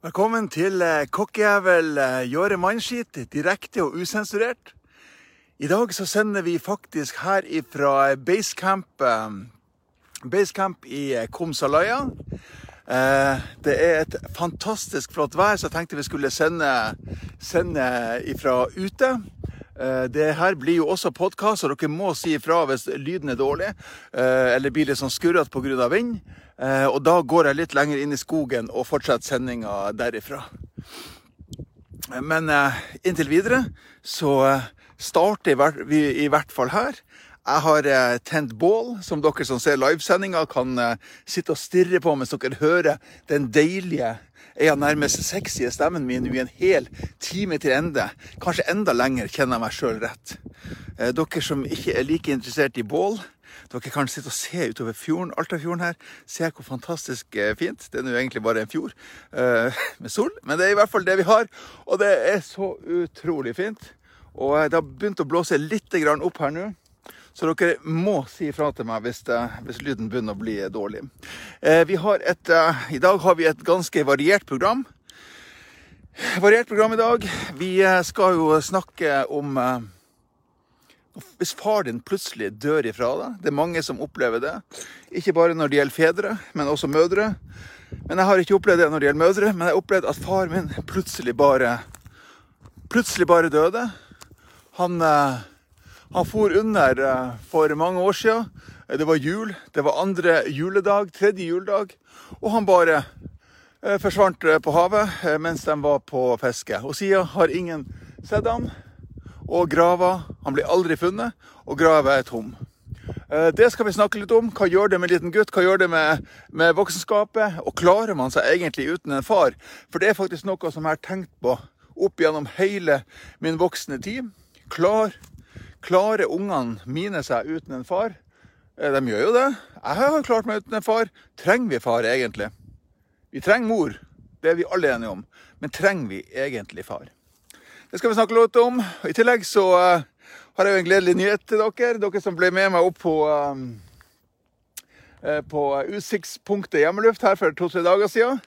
Velkommen til eh, Kokkejævel gjøre Jåre Mannskit, direkte og usensurert. I dag så sender vi faktisk her ifra Basecamp, eh, Basecamp i eh, Komsalaya. Eh, Det er et fantastisk flott vær, så jeg tenkte vi skulle sende, sende ifra ute. Eh, Det her blir jo også podkast, og dere må si ifra hvis lyden er dårlig eh, eller blir litt sånn skurrete pga. vind. Eh, Og da går jeg litt lenger inn i skogen og fortsetter sendinga derifra. Men inntil videre så starter vi i hvert fall her. Jeg har tent bål, som dere som ser livesendinga kan sitte og stirre på mens dere hører den deilige, ja nærmest sexy stemmen min i en hel time til ende. Kanskje enda lenger, kjenner jeg meg sjøl rett. Eh, Dere som ikke er like interessert i bål, dere kan sitte og se utover fjorden, Altafjorden her. Se hvor fantastisk eh, fint. Det er nå egentlig bare en fjord eh, med sol, men det er i hvert fall det vi har. Og det er så utrolig fint. Og det har begynt å blåse litt opp her nå. Så dere må si ifra til meg hvis, det, hvis lyden begynner å bli dårlig. Eh, et, eh, I dag har vi et ganske variert program. Variert program i dag. Vi eh, skal jo snakke om eh, hvis far din plutselig dør ifra deg. Det er mange som opplever det. Ikke bare når det gjelder fedre, men også mødre. Men jeg har ikke opplevd det når det gjelder mødre, men jeg har opplevd at far min plutselig bare plutselig bare døde. Han, eh, han for under eh, for mange år siden. Eh, Det var jul. Det var andre juledag, tredje juledag. Og han bare eh, forsvant på havet mens de var på fiske. Og siden har ingen sett han. Og grava Han blir aldri funnet, og grava er tom. Det skal vi snakke litt om. Hva gjør det med en liten gutt? Hva gjør det med, med voksenskapet? Og klarer man seg egentlig uten en far? For det er faktisk noe som jeg har tenkt på opp gjennom hele min voksne tid. Klar, klarer ungene mine seg uten en far? Eh, De gjør jo det. Jeg har klart meg uten en far. Trenger vi far egentlig? Vi trenger mor. Det er vi alle enige om. Men trenger vi egentlig far? Det skal vi snakke litt om. I tillegg så eh, har jeg jo en gledelig nyhet til dere. Dere som ble med meg opp på, eh, på utsiktspunktet hjemmeluft her for to-tre dager siden.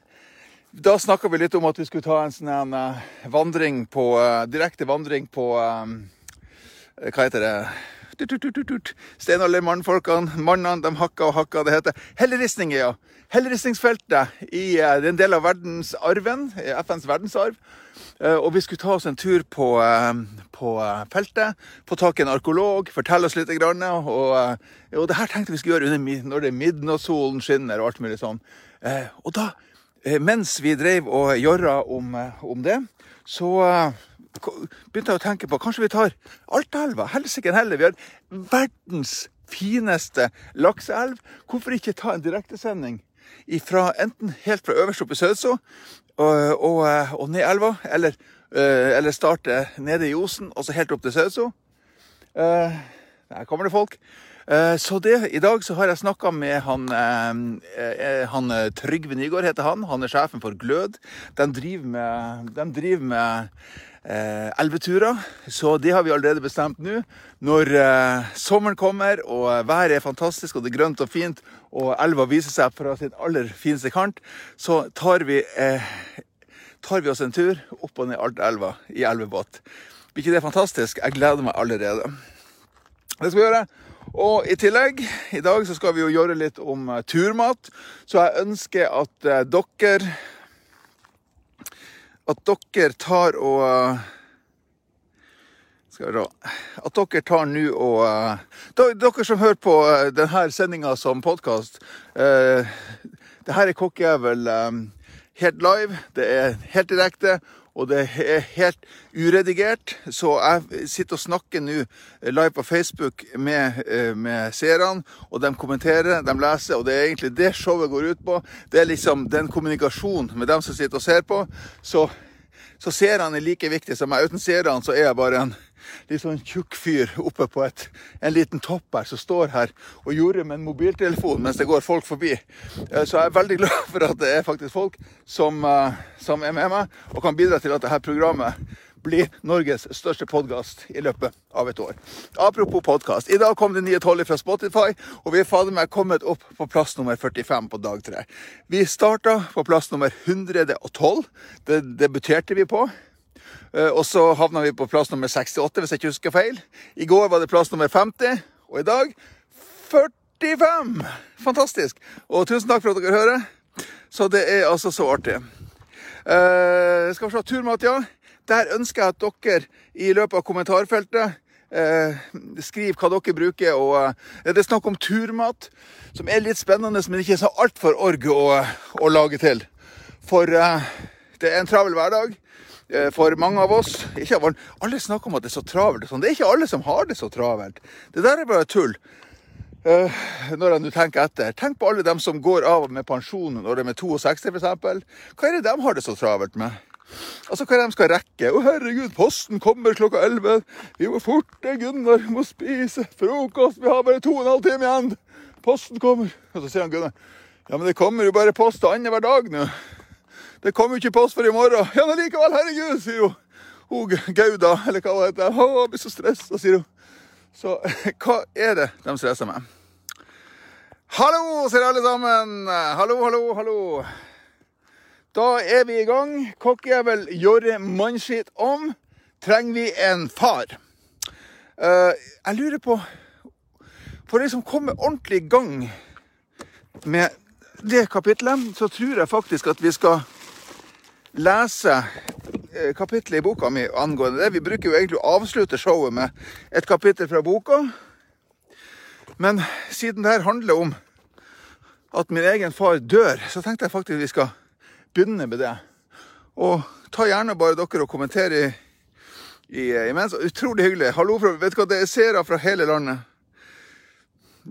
Da snakka vi litt om at vi skulle ta en sånn vandring på Direkte vandring på Hva heter det? Steinaldermannfolkene, mannene, de hakka og hakka. Det heter helleristninger, ja. Helleristningsfeltet i eh, en del av verdensarven, eh, FNs verdensarv. Eh, Og vi skulle ta oss en tur på, eh, på eh, feltet, få tak i en arkeolog, fortelle oss litt. Og, eh, og det her tenkte vi skulle gjøre under, når det er midnattssolen skinner og alt mulig sånn. Eh, Og da, eh, mens vi drev og jorra om, eh, om det, så eh, begynte jeg å tenke på kanskje vi tar Altaelva. Helsike heller. Vi har verdens fineste lakseelv. Hvorfor ikke ta en direktesending enten helt fra øverst oppe i Sødso og, og, og ned elva, eller, eller starte nede i Osen og så helt opp til Sødso. Der kommer det folk. Så det, I dag så har jeg snakka med han, han Trygve Nygaard, heter han. Han er sjefen for Glød. De driver med, de driver med eh, elveturer, så det har vi allerede bestemt nå. Når eh, sommeren kommer og eh, været er fantastisk og det er grønt og fint, og elva viser seg fra sin aller fineste kant, så tar vi, eh, tar vi oss en tur opp og ned Altaelva i elvebåt. Blir ikke det fantastisk? Jeg gleder meg allerede. Det skal vi gjøre. Og i tillegg, i dag så skal vi jo gjøre litt om eh, turmat. Så jeg ønsker at eh, dere At dere tar og eh, skal vi se At dere tar nå og eh, Dere som hører på eh, denne sendinga som podkast. Uh, det her er Kokkejævel eh, helt live. Det er helt direkte. Og det er helt uredigert, så jeg sitter og snakker nå live på Facebook med, eh, med seerne. Og de kommenterer, de leser, og det er egentlig det showet går ut på. Det er liksom den kommunikasjonen med dem som sitter og ser på. Så, så seerne er like viktige som meg. Uten seerne så er jeg bare en litt sånn tjukk fyr oppe på et, en liten topp her som står her og jorder med en mobiltelefon mens det går folk forbi. Eh, Så jeg er veldig glad for at det er faktisk folk som, eh, som er med meg og kan bidra til at dette programmet blir Norges største podkast i løpet av et år. Apropos podkast. I dag kom det nye tolv fra Spotify, og vi er fader meg kommet opp på plass nummer 45 på dag tre. Vi starta på plass nummer 112. Det debuterte vi på. Eh, og så havna vi på plass nummer 68, hvis jeg ikke husker feil. I går var det plass nummer 50, og i dag 45! Fantastisk. Og tusen takk for at dere hører. Så det er altså så artig. Uh, skal vi se, turmat, ja. Der ønsker jeg at dere i løpet av kommentarfeltet uh, skriver hva dere bruker. og uh, Det er snakk om turmat, som er litt spennende, men ikke så altfor org å, å, lage til. For det er en travel hverdag for mange av oss. Ikke, alle snakker om at det er så travelt. Sånn. Det er ikke alle som har det så travelt. Det der er bare tull. Uh, når jeg nå tenker etter. Tenk på alle dem som går av med pensjon når de er 62 f.eks. Hva er det de har det så travelt med? Altså hva de skal rekke. Å herregud, posten kommer klokka 11. Vi må forte, Gunnar. Vi må spise frokost. Vi har bare to og en halv time igjen. Posten kommer. Og så sier han Gunnar ja, men det kommer jo bare post annenhver dag nå. Det kommer jo ikke post for i morgen. Ja, men likevel, herregud, sier hun. Hun Gauda, eller hva det heter. Å, jeg blir så stressa, sier hun. Så hva er det de stresser med? Hallo, sier alle sammen. Hallo, hallo, hallo. Da er vi i gang. Kokkejævel Jorre Mannskitt om. Trenger vi en far? Uh, jeg lurer på For de som kommer ordentlig i gang med det kapitlet, så tror jeg faktisk at vi skal lese kapitlet kapittelet i boka mi angående det. Vi bruker jo egentlig å avslutte showet med et kapittel fra boka. Men siden det her handler om at min egen far dør, så tenkte jeg faktisk vi skal begynne med det. Og ta gjerne bare dere og kommentere i, i, imens. Utrolig hyggelig. Hallo, fra, vet du hva, det er seere fra hele landet.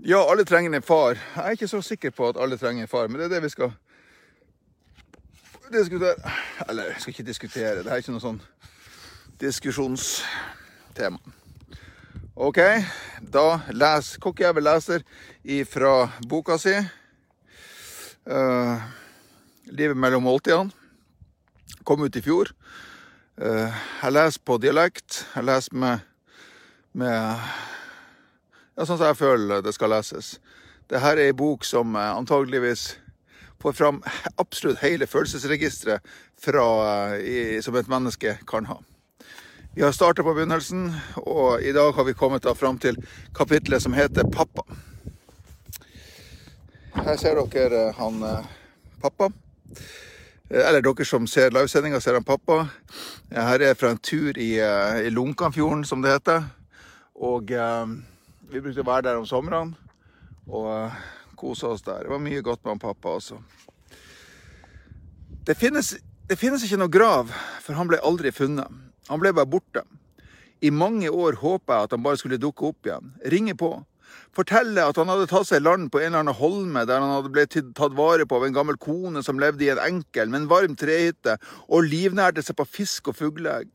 Ja, alle trenger en far. Jeg er ikke så sikker på at alle trenger en far, men det er det vi skal diskutere Eller jeg skal ikke diskutere, det er ikke noe sånn diskusjonstema. OK, da leser Kokkjævel leser ifra boka si. Uh, 'Livet mellom måltidene'. Kom ut i fjor. Uh, jeg leser på dialekt. Jeg leser med, med ja, sånn som jeg føler det skal leses. Dette er ei bok som antageligvis får fram absolutt hele følelsesregisteret fra, som et menneske kan ha. Vi har starta på begynnelsen, og i dag har vi kommet fram til kapitlet som heter 'Pappa'. Her ser dere eh, han eh, pappa. Eh, eller dere som ser livesendinga, ser han pappa. Her er fra en tur i, i Lunkanfjorden, som det heter. Og vi brukte å være der om somrene. Og kosa oss der. Det var mye godt med han pappa også. Det finnes, det finnes ikke noe grav, for han ble aldri funnet. Han ble bare borte. I mange år håpa jeg at han bare skulle dukke opp igjen. Ringe på. Fortelle at han hadde tatt seg land på en eller annen holme der han hadde blitt tatt vare på av en gammel kone som levde i en enkel, men varm trehytte og livnærte seg på fisk og fugleegg.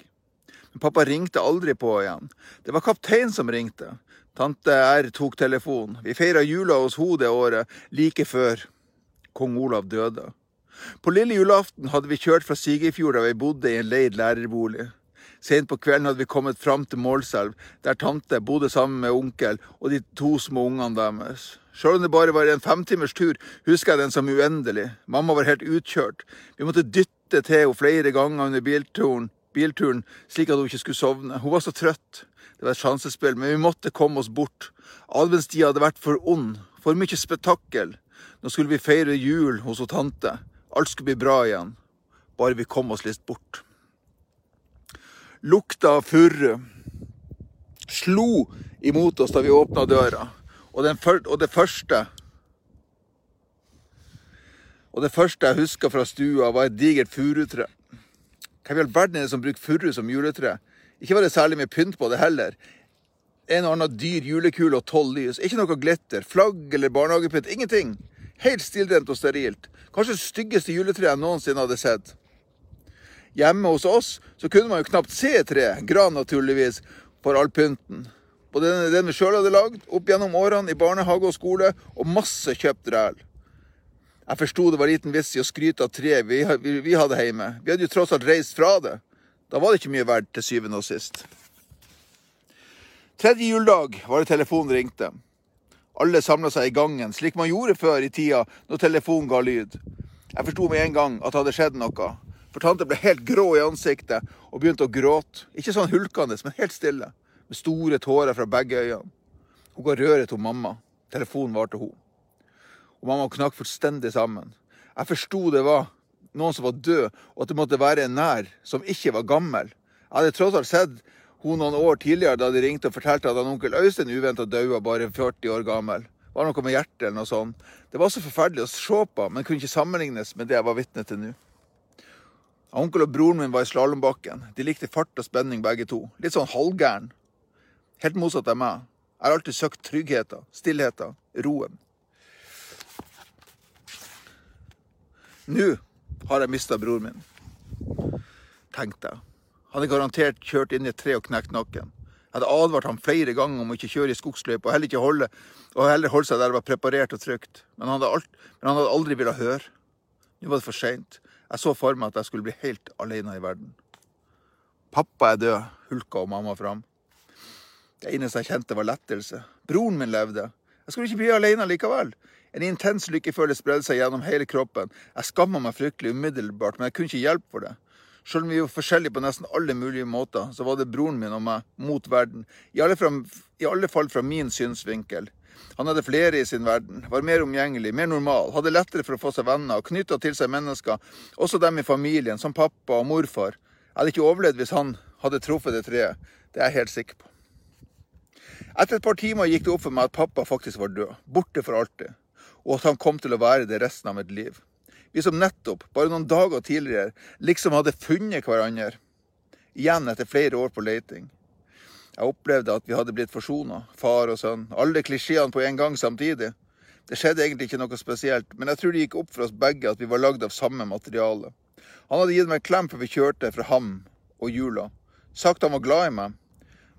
Men pappa ringte aldri på igjen. Det var kaptein som ringte. Tante R tok telefonen. Vi feira jula hos henne det året, like før kong Olav døde. På lille julaften hadde vi kjørt fra Sigerfjord da vi bodde i en leid lærerbolig. Sent på kvelden hadde vi kommet fram til Målselv, der tante bodde sammen med onkel og de to små ungene deres. Sjøl om det bare var en femtimers tur, husker jeg den som uendelig. Mamma var helt utkjørt. Vi måtte dytte til henne flere ganger under bilturen, bilturen slik at hun ikke skulle sovne. Hun var så trøtt. Det var et sjansespill, men vi måtte komme oss bort. Adventstida hadde vært for ond, for mye spetakkel. Nå skulle vi feire jul hos hun tante. Alt skulle bli bra igjen, bare vi kom oss litt bort. Lukta av furre slo imot oss da vi åpna døra, og, og det første og det første jeg huska fra stua, var et digert furutre. Hva i all verden er det som bruker furu som juletre? Ikke var det særlig mye pynt på det heller. En og annen dyr julekule og tolv lys. Ikke noe glitter, flagg eller barnehagepynt. Ingenting. Helt stillrent og sterilt. Kanskje det styggeste juletreet jeg noensinne hadde sett. Hjemme hos oss så kunne man jo knapt se treet, gran naturligvis, for all pynten. Både den vi sjøl hadde lagd opp gjennom årene i barnehage og skole, og masse kjøpt ræl. Jeg forsto det var liten vits i å skryte av treet vi, vi, vi hadde hjemme. Vi hadde jo tross alt reist fra det. Da var det ikke mye verdt til syvende og sist. Tredje juledag var det telefonen ringte. Alle samla seg i gangen, slik man gjorde før i tida når telefonen ga lyd. Jeg forsto med en gang at det hadde skjedd noe, for tante ble helt grå i ansiktet og begynte å gråte. Ikke sånn hulkende, men helt stille, med store tårer fra begge øynene. Hun ga røret til mamma. Telefonen var til hun. Og mamma knakk fullstendig sammen. Jeg forsto det var noen som var død, og at det måtte være en nær som ikke var gammel. Jeg hadde tross alt sett hun noen år tidligere da de ringte og fortalte at han onkel Øystein uventa daua bare 40 år gammel. Var noe med hjertet eller noe sånt. Det var så forferdelig å se på, men kunne ikke sammenlignes med det jeg var vitne til nå. Onkel og broren min var i slalåmbakken. De likte fart og spenning begge to. Litt sånn halvgæren. Helt motsatt av meg. Jeg har alltid søkt tryggheten, stillheten, roen. Nå har jeg mista broren min, tenkte jeg. Han er garantert kjørt inn i et tre og knekt nakken. Jeg hadde advart ham flere ganger om å ikke kjøre i skogsløypa og heller ikke holde, og heller holde seg der det var preparert og trygt. Men han hadde, alt, men han hadde aldri villet høre. Nå var det for seint. Jeg så for meg at jeg skulle bli helt alene i verden. Pappa er død, hulka og mamma fram. Det eneste jeg kjente, var lettelse. Broren min levde. Jeg skulle ikke bli alene likevel. En intens lykkefølelse spredde seg gjennom hele kroppen. Jeg skamma meg fryktelig umiddelbart, men jeg kunne ikke hjelpe for det. Selv om vi var forskjellige på nesten alle mulige måter, så var det broren min og meg mot verden. I alle, fra, I alle fall fra min synsvinkel. Han hadde flere i sin verden, var mer omgjengelig, mer normal, hadde lettere for å få seg venner og knytta til seg mennesker, også dem i familien, som pappa og morfar. Jeg hadde ikke overlevd hvis han hadde truffet det treet, det er jeg helt sikker på. Etter et par timer gikk det opp for meg at pappa faktisk var død, borte for alltid, og at han kom til å være det resten av mitt liv. Vi som nettopp, bare noen dager tidligere, liksom hadde funnet hverandre. Igjen etter flere år på leiting. Jeg opplevde at vi hadde blitt forsona, far og sønn. Alle klisjeene på en gang samtidig. Det skjedde egentlig ikke noe spesielt, men jeg tror det gikk opp for oss begge at vi var lagd av samme materiale. Han hadde gitt meg en klem før vi kjørte fra ham og jula. Sagt han var glad i meg.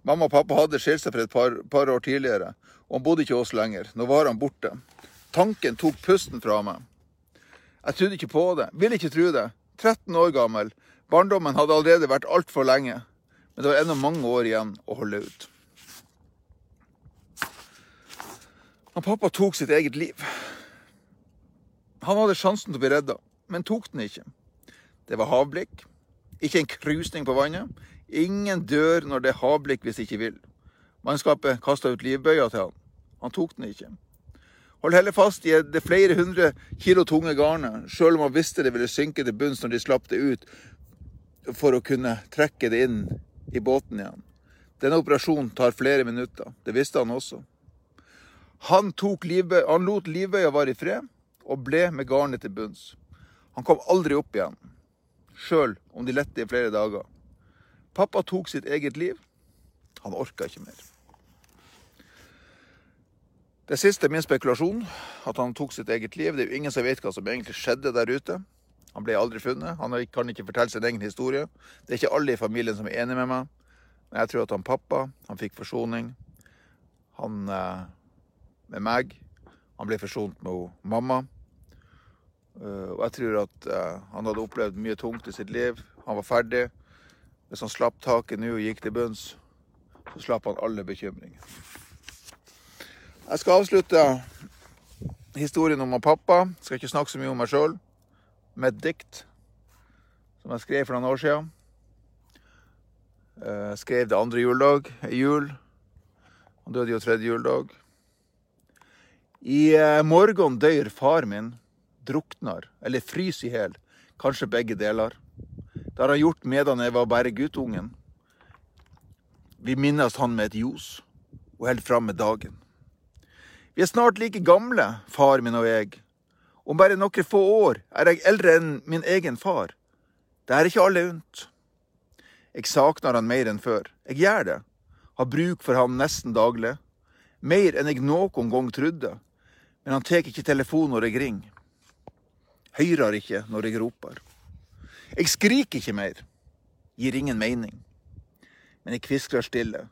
Mamma og pappa hadde skilt seg for et par, par år tidligere, og han bodde ikke hos lenger. Nå var han borte. Tanken tok pusten fra meg. Jeg trodde ikke på det. Ville ikke tro det. 13 år gammel. Barndommen hadde allerede vært altfor lenge. Men det var ennå mange år igjen å holde ut. Han pappa tok sitt eget liv. Han hadde sjansen til å bli redda, men tok den ikke. Det var havblikk. Ikke en krusning på vannet. Ingen dør når det er havblikk hvis de ikke vil. Mannskapet kasta ut livbøya til han. Han tok den ikke. Hold heller fast i det flere hundre kilo tunge garnet, sjøl om man visste det ville synke til bunns når de slapp det ut, for å kunne trekke det inn i båten igjen. Denne operasjonen tar flere minutter. Det visste han også. Han, livbøy, han lot livbøya være i fred, og ble med garnet til bunns. Han kom aldri opp igjen, sjøl om de lette i flere dager. Pappa tok sitt eget liv. Han orka ikke mer. Det siste er min spekulasjon, at han tok sitt eget liv. Det er jo ingen som vet hva som egentlig skjedde der ute. Han ble aldri funnet. Han kan ikke fortelle sin egen historie. Det er ikke alle i familien som er enig med meg. Men jeg tror at han pappa han fikk forsoning. Han eh, med meg. Han ble forsont med mamma. Eh, og jeg tror at eh, han hadde opplevd mye tungt i sitt liv. Han var ferdig. Hvis han slapp taket nå og gikk til bunns, så slapp han alle bekymringer. Jeg skal avslutte historien om pappa. Jeg skal ikke snakke så mye om meg sjøl. Med et dikt som jeg skrev for noen år siden. Jeg skrev det andre juledag, ei jul. Han døde jo tredje juledag. I eh, morgen dør far min, drukner, eller fryser i hjel. Kanskje begge deler. Det har han gjort medan jeg var bare guttungen. Vi minnes han med et ljos, og holder fram med dagen. Vi er snart like gamle, far min og jeg. Om bare noen få år er jeg eldre enn min egen far. Det er ikke alle unt. Jeg savner han mer enn før. Jeg gjør det. Har bruk for han nesten daglig. Mer enn jeg noen gang trodde. Men han tar ikke telefonen når jeg ringer. Hører ikke når jeg roper. Jeg skriker ikke mer. Gir ingen mening. Men jeg kviskrer stille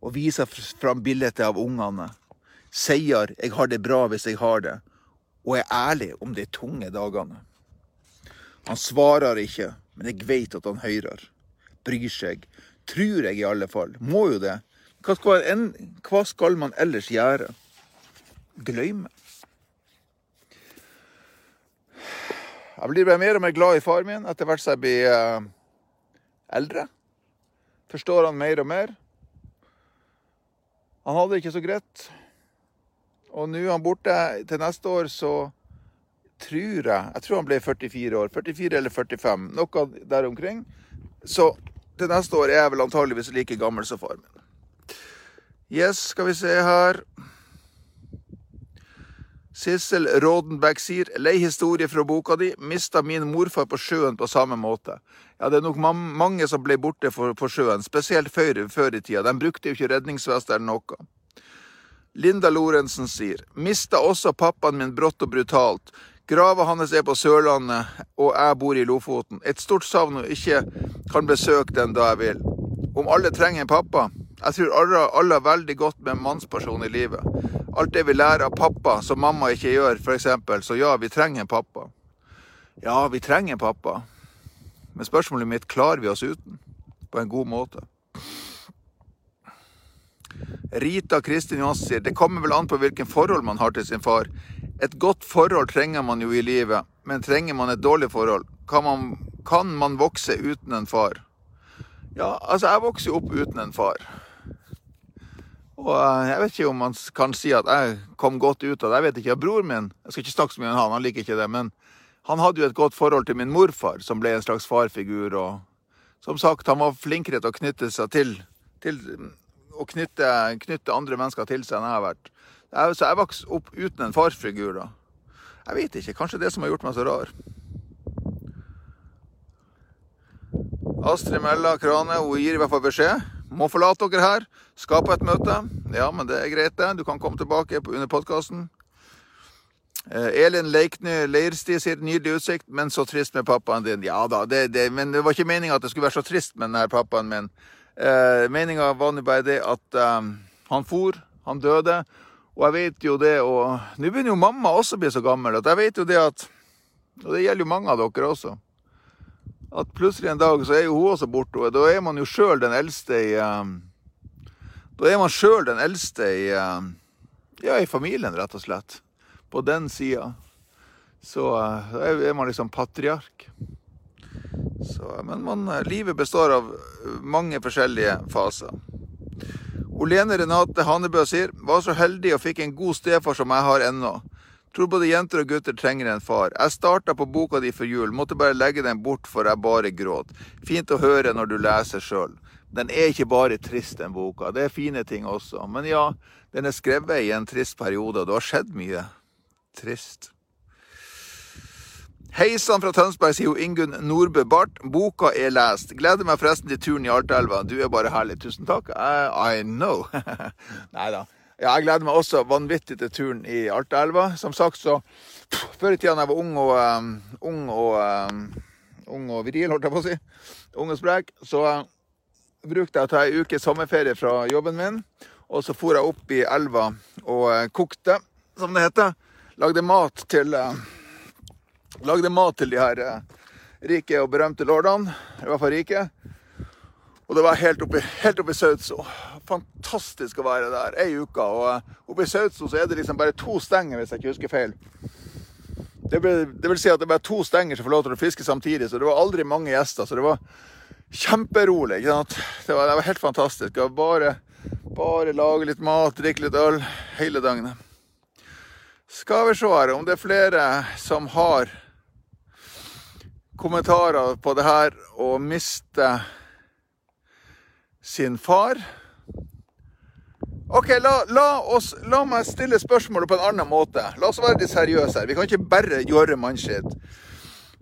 og viser fram bildet av ungene sier 'jeg har det bra hvis jeg har det', og er ærlig om de tunge dagene. Han svarer ikke, men jeg vet at han hører. bryr seg. Tror jeg i alle fall. Må jo det. Hva skal, en, hva skal man ellers gjøre? Glemme. Jeg blir bare mer og mer glad i far min etter hvert som jeg blir eh, eldre. Forstår han mer og mer. Han hadde det ikke så greit. Og nå er han borte. Til neste år så tror jeg Jeg tror han ble 44 år. 44 eller 45. Noe der omkring. Så til neste år er jeg vel antageligvis like gammel som far min. Yes, skal vi se her. Sissel Rådenbeck sier lei historie fra boka di. Mista min morfar på sjøen på samme måte. Ja, det er nok mange som ble borte på sjøen, spesielt før, før i tida. De brukte jo ikke redningsvest eller noe. Linda Lorentzen sier mista også pappaen min brått og brutalt. Grava hans er på Sørlandet, og jeg bor i Lofoten. Et stort savn og ikke kan besøke den da jeg vil. Om alle trenger en pappa? Jeg tror alle, alle har veldig godt med en mannsperson i livet. Alt det vi lærer av pappa som mamma ikke gjør, f.eks. Så ja, vi trenger en pappa. Ja, vi trenger en pappa. Men spørsmålet mitt klarer vi oss uten? På en god måte. Rita Kristin Johansen sier det kommer vel an på hvilken forhold man har til sin far. Et godt forhold trenger man jo i livet, men trenger man et dårlig forhold? Kan man, kan man vokse uten en far? Ja, altså, jeg vokser jo opp uten en far. Og eh, jeg vet ikke om man kan si at jeg kom godt ut av det. Jeg vet ikke. Broren min Jeg skal ikke snakke så mye om han, han liker ikke det. Men han hadde jo et godt forhold til min morfar, som ble en slags farfigur. Og som sagt, han var flinkere til å knytte seg til, til Å knytte, knytte, andre mennesker til seg enn jeg har vært. Så jeg vokste opp uten en farsfigur, da. Jeg vet ikke. Kanskje det som har gjort meg så rar. Astrid Mella Krane hun gir i hvert fall beskjed. Må forlate dere her. Skape et møte. Ja, men det er greit, det. Du kan komme tilbake under podkasten. Eh, Elin Leikny Leirsti sier nydelig utsikt, men så trist med pappaen din. Ja da, det, det, men det var ikke meninga at det skulle være så trist med denne pappaen min. Eh, meninga var nå bare det at eh, han for, han døde. Og jeg vet jo det, og nå begynner jo mamma også å bli så gammel, at jeg vet jo det at Og det gjelder jo mange av dere også. At plutselig en dag så er jo hun også borte, og da er man jo sjøl den eldste i eh, Da er man sjøl den eldste i eh, Ja, i familien, rett og slett. På den sida. Så uh, er man liksom patriark. Så, men man, livet består av mange forskjellige faser. Olene Renate Hanebø sier var så heldig og fikk en god stefar som jeg har ennå. Tror både jenter og gutter trenger en far. Jeg starta på boka di for jul, måtte bare legge den bort for jeg bare gråt. Fint å høre når du leser sjøl. Den er ikke bare trist, den boka. Det er fine ting også. Men ja, den er skrevet i en trist periode, og det har skjedd mye trist. Hei sann fra Tønsberg, sier jo Ingunn Nordbø Barth. Boka er lest. Gleder meg forresten til turen i Altaelva. Du er bare herlig. Tusen takk. I, I know. Nei da. Ja, jeg gleder meg også vanvittig til turen i Altaelva. Som sagt, så Før i tida da jeg var ung og, um, ung og, um, ung og viril, holdt jeg på å si, ung og sprek, så uh, brukte jeg å ta ei uke sommerferie fra jobben min. Og så for jeg opp i elva og uh, kokte, som det heter. Lagde mat til uh, Lagde mat til de her eh, rike og berømte lordene. I hvert fall rike. Og det var helt oppe, helt oppe i Sautso. Fantastisk å være der ei uke. Og eh, oppe i Sautso så er det liksom bare to stenger, hvis jeg ikke husker feil. Det vil, det vil si at det er bare to stenger som får lov til å fiske samtidig, så det var aldri mange gjester. Så det var kjemperolig. Det var, det var helt fantastisk. Og bare, bare lage litt mat, drikke litt øl hele dagen. Skal vi se her om det er flere som har kommentarer på det her å miste sin far. OK, la, la, oss, la meg stille spørsmålet på en annen måte. La oss være litt seriøse her. Vi kan ikke bare gjøre mannskitt.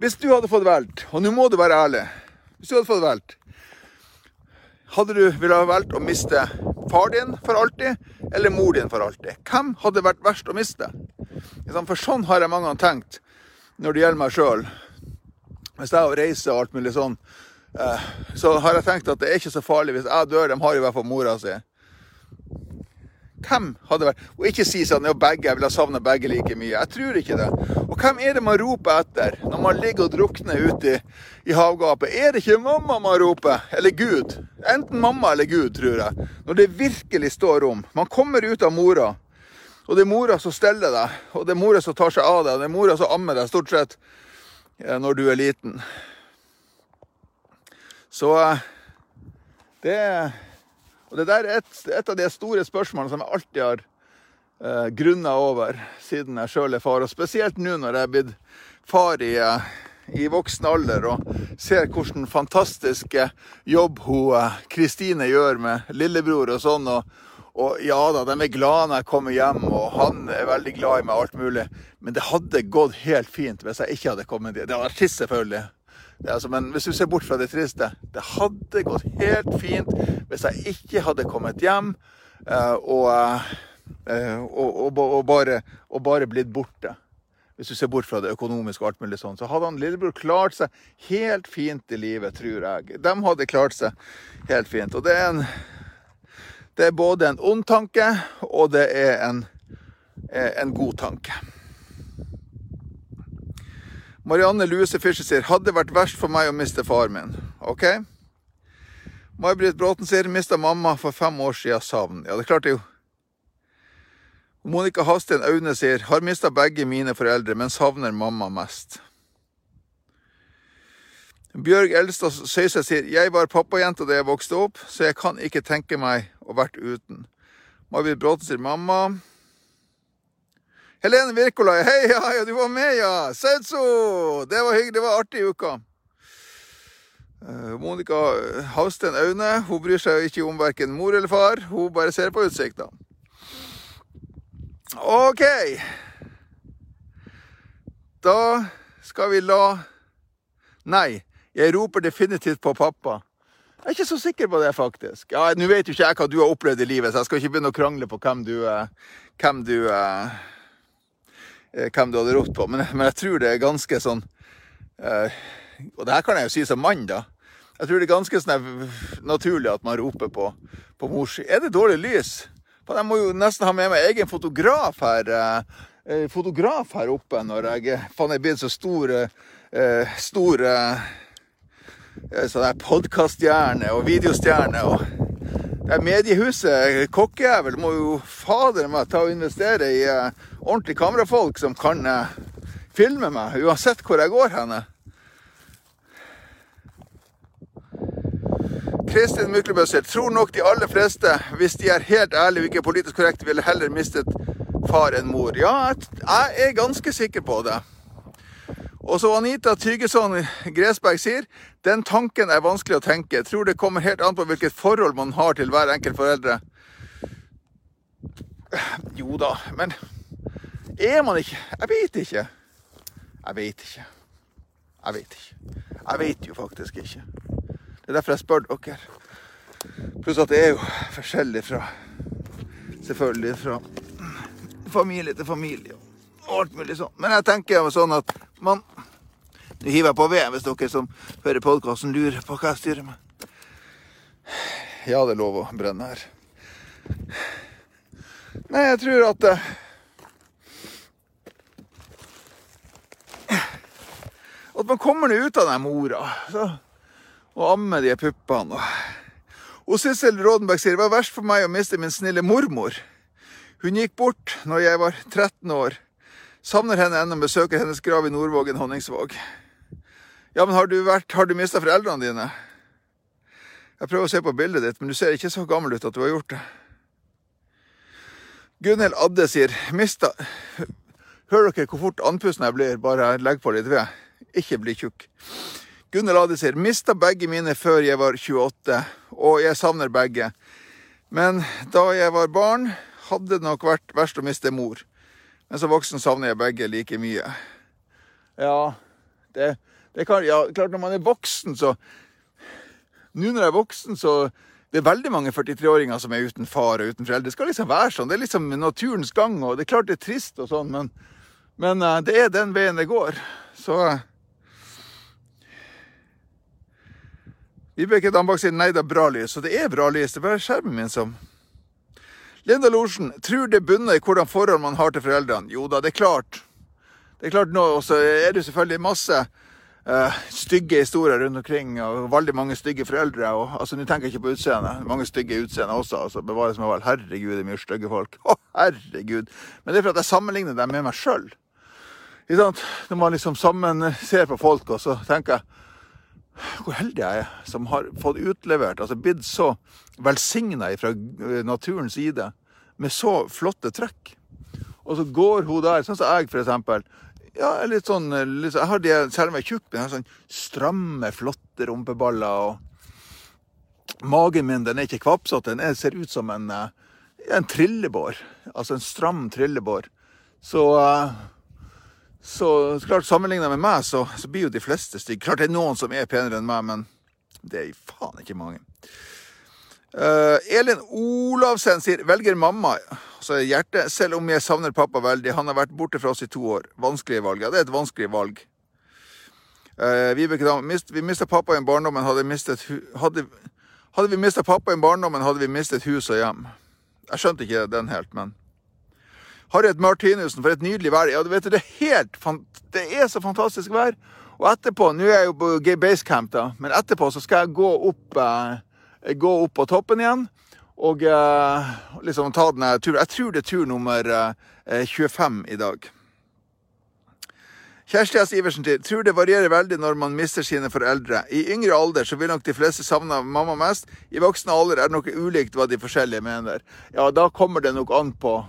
Hvis du hadde fått valgt, og nå må du være ærlig Hvis du hadde fått valgt, hadde du ville ha valgt å miste far din for alltid eller mor din for alltid? Hvem hadde vært verst å miste? For sånn har jeg mange ganger tenkt når det gjelder meg sjøl. Hvis jeg reiser og alt mulig sånn, eh, så har jeg tenkt at det er ikke så farlig hvis jeg dør. De har i hvert fall mora si. Hvem hadde vært Og ikke si sånn at begge, jeg vil ha savna begge like mye. Jeg tror ikke det. Og hvem er det man roper etter når man ligger og drukner ute i, i havgapet? Er det ikke mamma man roper? Eller Gud? Enten mamma eller Gud, tror jeg. Når det virkelig står om. Man kommer ut av mora, og det er mora som steller deg, og det er mora som tar seg av deg, og det er mora som ammer deg, stort sett, når du er liten. Så eh, det Og det der er et, et av de store spørsmålene som jeg alltid har eh, grunna over siden jeg sjøl er far, og spesielt nå når jeg er blitt far i, eh, i voksen alder og ser hvilken fantastisk jobb hun eh, Kristine gjør med lillebror og sånn. og og ja da, de er glade når jeg kommer hjem, og han er veldig glad i meg, alt mulig. Men det hadde gått helt fint hvis jeg ikke hadde kommet dit. Det hadde vært trist, selvfølgelig. Altså, men hvis du ser bort fra det triste Det hadde gått helt fint hvis jeg ikke hadde kommet hjem uh, og, uh, og, og, og, bare, og bare blitt borte. Hvis du ser bort fra det økonomiske og alt mulig sånn, så hadde han lillebror klart seg helt fint i livet, tror jeg. De hadde klart seg helt fint. Og det er en det er både en ond tanke, og det er en, en god tanke. Marianne Louise Fischer sier hadde vært verst for meg å miste far min. OK? May-Britt Bråten sier mista mamma for fem år siden savn. Ja, det klarte jo. Monica Hasten Aune sier har mista begge mine foreldre, men savner mamma mest. Bjørg Elstad Søyse sier jeg var pappajente da jeg vokste opp, så jeg kan ikke tenke meg å vært uten. Margit Bråten sier mamma. Helene Wirkola, hei, ja, ja, du var med, ja! Sautso! Det var hyggelig, det var artig i uka. Uh, Monica Hausten Aune hun bryr seg ikke om verken mor eller far, hun bare ser på utsikta. OK. Da skal vi la Nei. Jeg roper definitivt på pappa. Jeg er ikke så sikker på det, faktisk. Ja, Nå vet jo ikke jeg hva du har opplevd i livet, så jeg skal ikke begynne å krangle på hvem du, eh, hvem du, eh, eh, hvem du hadde ropt på. Men, men, jeg tror det er ganske sånn Og det her kan jeg jo si som mann, da. Jeg tror det er ganske sånn naturlig at man roper på, på mors Er det dårlig lys? For jeg må jo nesten ha med meg egen fotograf her. Fotograf her oppe når jeg faen er blitt så stor, stor sånn podkaststjerne og videostjerne. og det mediehuset, kokkejævel, må jo fader meg ta og investere i uh, ordentlige kamerafolk som kan uh, filme meg, uansett hvor jeg går henne. Kristin Myklebøsser tror nok de aller fleste, hvis de er helt ærlige og ikke politisk korrekte, ville heller mistet far enn mor. Ja, jeg er ganske sikker på det. Og så Anita Tygeson Gresberg sier den tanken er vanskelig å tenke. Jeg tror det kommer helt an på hvilket forhold man har til hver enkelt foreldre. Jo da, men er man ikke Jeg vet ikke. Jeg vet ikke. Jeg vet ikke. Jeg vet jo faktisk ikke. Det er derfor jeg spør dere. Pluss at det er jo forskjellig fra Selvfølgelig fra familie til familie og alt mulig sånn. Men jeg tenker jo sånn at man Nå hiver jeg på ved hvis dere som hører podkasten lurer på hva jeg styrer med. Ja, det er lov å brenne her. Nei, jeg tror at uh, At man kommer nå ut av den mora så, og ammer de puppene. Og Sissel Rådenberg sier det var verst for meg å miste min snille mormor. Hun gikk bort når jeg var 13 år. Savner henne ennå, besøker hennes grav i Nordvågen, Honningsvåg. Ja, men har du, vært, har du mista foreldrene dine? Jeg prøver å se på bildet ditt, men du ser ikke så gammel ut at du har gjort det. Gunhild Adde sier mista Hører dere hvor fort andpusten jeg blir? Bare legg på litt ved. Ikke bli tjukk. Gunhild Adde sier mista begge mine før jeg var 28, og jeg savner begge. Men da jeg var barn, hadde det nok vært verst å miste mor. Men som voksen savner jeg begge like mye. Ja, det, det kan, ja, klart når man er voksen, så Nå når jeg er voksen, så det er veldig mange 43-åringer som er uten far og uten foreldre. Det skal liksom være sånn. Det er liksom naturens gang. og Det er klart det er trist og sånn, men, men uh, det er den veien det går. Så uh, Vibeke Dambakk sier nei, det er bra lys. Og det er bra lys. Det er bare skjermen min som Linda Lorsen, tror det bunner i hvordan forhold man har til foreldrene. Jo da, det er klart. Det er klart nå, Og så er det selvfølgelig masse uh, stygge historier rundt omkring, og veldig mange stygge foreldre. og altså, Nå tenker jeg ikke på utseendet. Mange stygge utseende også. altså, Bevares meg vel. Herregud, det er mye stygge folk. Å, herregud. Men det er for at jeg sammenligner dem med meg sjøl. Når man liksom sammen ser på folk, og så tenker jeg hvor heldig jeg er som har fått utlevert, altså blitt så velsigna fra naturens side med så flotte trekk. Og så går hun der, sånn som jeg, for eksempel. Ja, litt sånn, litt, Jeg har de, selv om jeg er tjukk, men jeg har sånn stramme, flotte rumpeballer. og Magen min den er ikke kvapsete, den ser ut som en, en trillebår. Altså en stram trillebår. Så uh, så klart, sammenligna med meg, så, så, blir jo de fleste stygge. Klart det er noen som er penere enn meg, men det er faen ikke mange. Uh, Elin Olavsen sier 'velger mamma'. Så er hjertet, selv om jeg savner pappa veldig. Han har vært borte fra oss i to år. Vanskelige valg. Ja, det er et vanskelig valg. Uh, Vibeke, mist, vi mista pappa i barndommen. Hadde, mistet, hadde, hadde vi mista pappa i barndommen, hadde vi mistet hus og hjem. Jeg skjønte ikke den helt, men Harriet Martinussen, for et nydelig vær. Ja, du vet, det er Det er så fantastisk vær. Og etterpå Nå er jeg jo på Basecamp, da, men etterpå så skal jeg gå opp, eh, gå opp på toppen igjen. Og eh, liksom ta den turen. Jeg tror det er tur nummer eh, 25 i dag. Kjersti S. Iversen til tror det varierer veldig når man mister sine foreldre. I yngre alder så vil nok de fleste savne mamma mest. I voksen alder er det noe ulikt hva de forskjellige mener. Ja, da kommer det nok an på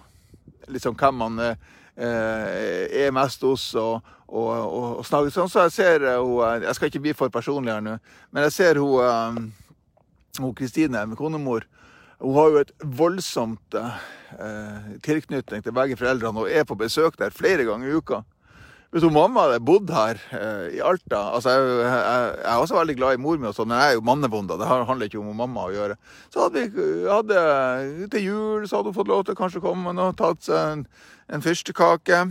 liksom hvem man eh, er mest hos. og, og, og, og snakke sånn. Så jeg ser eh, hun Jeg skal ikke bli for personlig her nå, men jeg ser hun Kristine, konemor. Hun har jo et voldsomt eh, tilknytning til begge foreldrene og er på besøk der flere ganger i uka. Hvis hun mamma hadde bodd her eh, i Alta altså jeg, jeg, jeg, er også veldig glad i mor mi, men jeg er jo mannebonde. Det handler ikke om mamma å gjøre. Så hadde vi hadde, til jul så hadde hun fått lov til å kanskje komme og tatt seg en, en fyrstekake.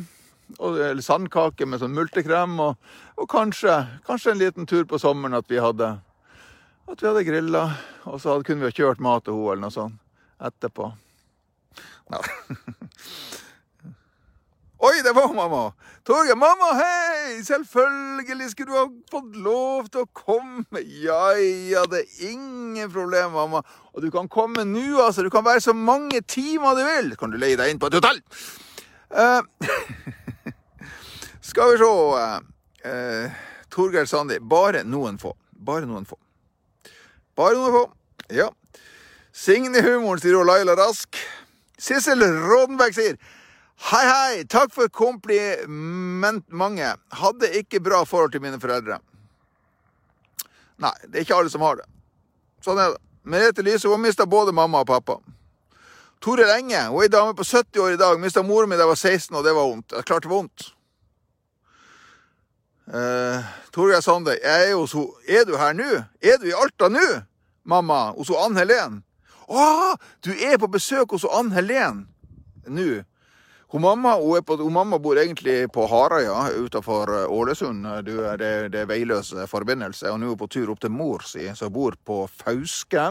Eller sandkake med sånn multekrem. Og, og kanskje, kanskje, en liten tur på sommeren at vi hadde at vi hadde grilla. Og så hadde, kunne vi ha kjørt mat til henne eller noe sånt etterpå. Ja. Oi, det var mamma! Torgeir, mamma, hei! Selvfølgelig skulle du ha fått lov til å komme. Ja, ja, det er ingen problem, mamma. Og du kan komme nå, altså. Du kan være så mange timer du vil. Kan du leie deg inn på et hotell? Uh, skal vi se uh, Torgeir Sandi. Bare noen få. Bare noen få. Bare noen få. Ja. Signe Humoren, sier Laila Rask. Sissel Rådenberg sier Hei, hei! Takk for komplimentet. Hadde ikke bra forhold til mine foreldre. Nei, det er ikke alle som har det. Sånn er det. Merete Lise hun mista både mamma og pappa. Tore Enge hun er ei dame på 70 år i dag. Mista moren min da jeg var 16, og det var vondt. Jeg klarte vondt. Uh, Torgeir Jeg er, er du her nå? Er du i Alta nå, mamma? Hos Ann Helen? Å, du er på besøk hos Ann Helen nå? Hun mamma, hun på, hun mamma, bor egentlig på Harøya utenfor eh, Ålesund. Det, det, det er veiløs forbindelse. Og nå er hun på tur opp til mor si, som bor på Fauske.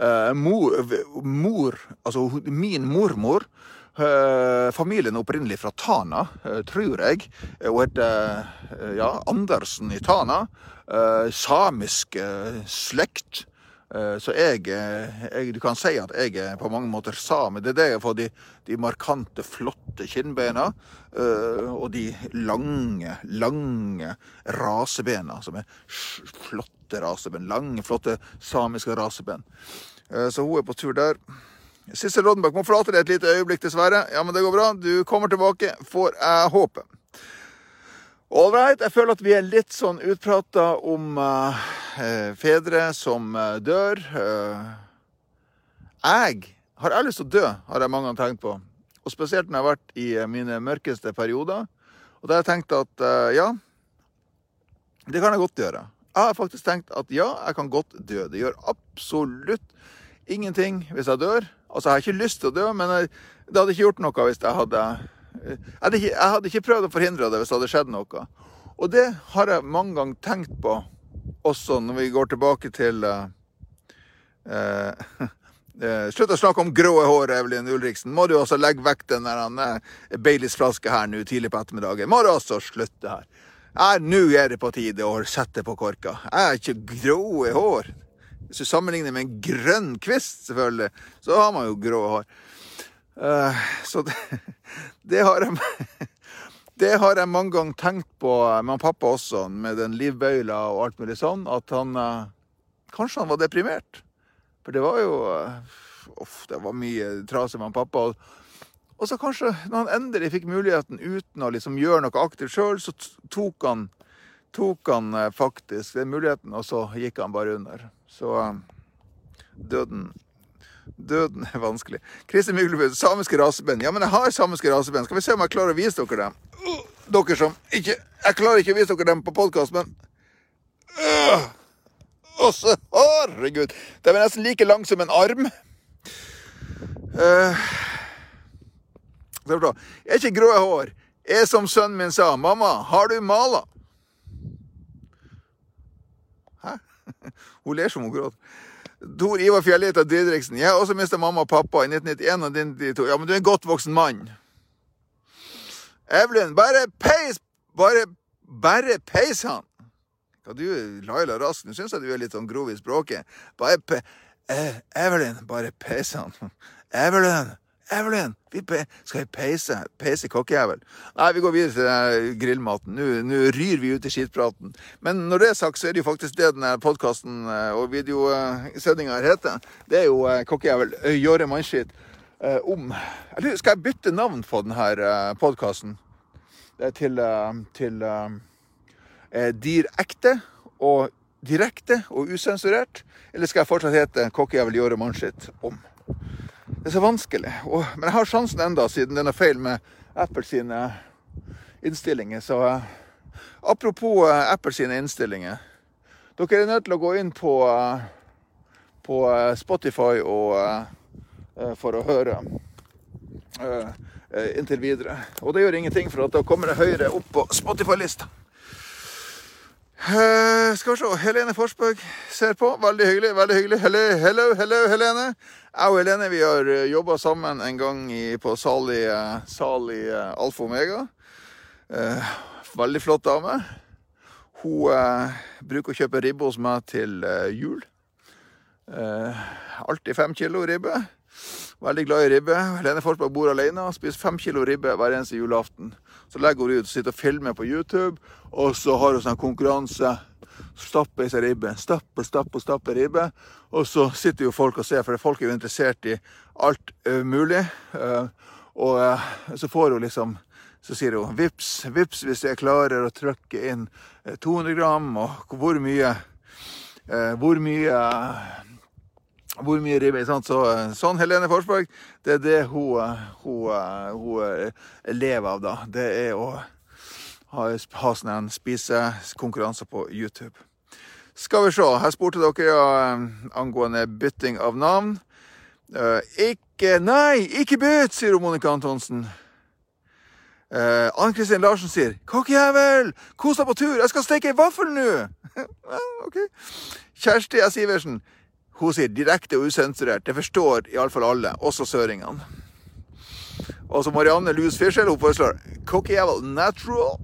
Eh, mor, mor, altså min mormor familien er opprinnelig fra Tana, tror jeg. Hun heter ja, Andersen i Tana. samisk slekt. Eh, så jeg, eh, jeg, Du kan si at jeg er på mange måter same. Det er det jeg får de, de markante, flotte kinnbena. Eh, og de lange, lange rasebena, som er flotte raseben. Lange, flotte samiske raseben. Så hun er på tur der. Sissel Roddenberg må forlate deg et lite øyeblikk, dessverre. Ja, men det går bra. Du kommer tilbake, får jeg håpe. Ålreit, jeg føler at vi er litt sånn utprata om uh, fedre som uh, dør. Uh, jeg har jeg lyst til å dø, har jeg mange ganger tenkt på. Og spesielt når jeg har vært i mine mørkeste perioder. Og da har jeg tenkt at ja, det kan jeg godt gjøre. Jeg har faktisk tenkt at ja, jeg kan godt dø. Det gjør absolutt ingenting hvis jeg dør. Altså, jeg har ikke lyst til å dø, men jeg, det hadde ikke gjort noe hvis jeg hadde jeg hadde, ikke, jeg hadde ikke prøvd å forhindre det hvis det hadde skjedd noe. Og det har jeg mange ganger tenkt på, også når vi går tilbake til uh, uh, slutt å snakke om grå hår, Evelyn Ulriksen. Må du også legge vekk den der eh, Baileys-flaska her nå tidlig på ettermiddagen. Må du også slutte her. Nå er det på tide å sette på korka. Jeg har ikke grå hår. Hvis du sammenligner med en grønn kvist, selvfølgelig, så har man jo grå hår. Uh, så det, det, har jeg Det har jeg mange ganger tenkt på med pappa også, med den livbøyla og alt mulig sånn, at han uh, Kanskje han var deprimert. For det var jo Uff, det var mye trasig med han pappa. Og så kanskje, når han endelig fikk muligheten uten å liksom gjøre noe aktivt sjøl, så tok han, tok han faktisk den muligheten, og så gikk han bare under. Så døden Døden er vanskelig. Kristin Myglebø, samiske raseband. Ja, men jeg har samiske raseband. Skal vi se om jeg klarer å vise dere dem? Dere som ikke Jeg klarer ikke å vise dere dem på podkast, men uh, Også, Herregud. De er nesten like lang som en arm. Uh, er ikke grå hår. Er som sønnen min sa. Mamma, har du mala? Hun ler som hun gråter. Tor Ivar Fjellita Didriksen. Jeg har også mista mamma og pappa i 1991 og 1992. Ja, men du er en godt voksen mann. Evelyn, bare peis Bare, bare peis han. Hva du, Laila Rask, nå syns jeg du er litt sånn grov i språket. Bare pe... Eh, Evelyn, bare peis han. Evelyn. Evelyn, vi skal vi peise, peise kokkejævel? Nei, vi går videre til grillmaten. Nå, ryr vi ut i skitpraten. Men når det er sagt, så er det jo faktisk det denne podkasten eh, og videosendinga heter. Det er jo eh, kokkejævel Gjøre Mannskitt om Eller skal jeg bytte navn på denne podkasten? Til, til Direkte og direkte og usensurert? Eller skal jeg fortsatt hete Kokkejævel Gjøre Mannskitt om? Det er så vanskelig. Og, men jeg har sjansen enda, siden den er feil med Apple sine innstillinger. Så uh, apropos uh, Apple sine innstillinger. Dere er nødt til å gå inn på, uh, på Spotify og, for å høre inntil videre. Og det gjør ingenting, for at da kommer det høyere opp på Spotify-lista. Uh, skal vi se. Helene Forsberg ser på. Veldig hyggelig. veldig hyggelig. Hello, hello, hello Helene. Jeg og Helene vi har eh, jobba sammen en gang i, på sal i Sali uh, Alfa Omega. veldig flott dame. Hun bruker å kjøpe ribbe hos meg til jul. alltid fem kilo ribbe. Veldig glad i ribbe. Helene Forsberg bor alene og spiser fem kilo ribbe hver eneste julaften. Så legger hun ut og sitter og filmer på YouTube, og så har hun sånn konkurranse. Stappe i seg ribbe. Stappe, stappe, stappe ribbe. Og så sitter jo folk og ser, for folk er jo interessert i alt uh, mulig. Uh, og uh, så får hun liksom så sier hun vips, vips hvis jeg klarer å trykke inn 200 gram, og hvor mye Hvor mye hvor mye ribbe. Sant? Så, sånn Helene Forsberg, det er det hun, hun, hun eh, lever av, da. Det er å ha, ha sånne spisekonkurranser på YouTube. Skal vi se. Her spurte dere ja, angående bytting av navn. Uh, ikke Nei, ikke bytt, sier Monica Antonsen. Uh, Ann Kristin Larsen sier 'Kokkjævel, kos deg på tur, jeg skal steke vaffel nå'. ok. Kjersti S. Iversen. Hun sier direkte og usensurert. Det forstår iallfall alle, også søringene. Og så Marianne Lus Fischel hun foreslår Cockeyjævel natural.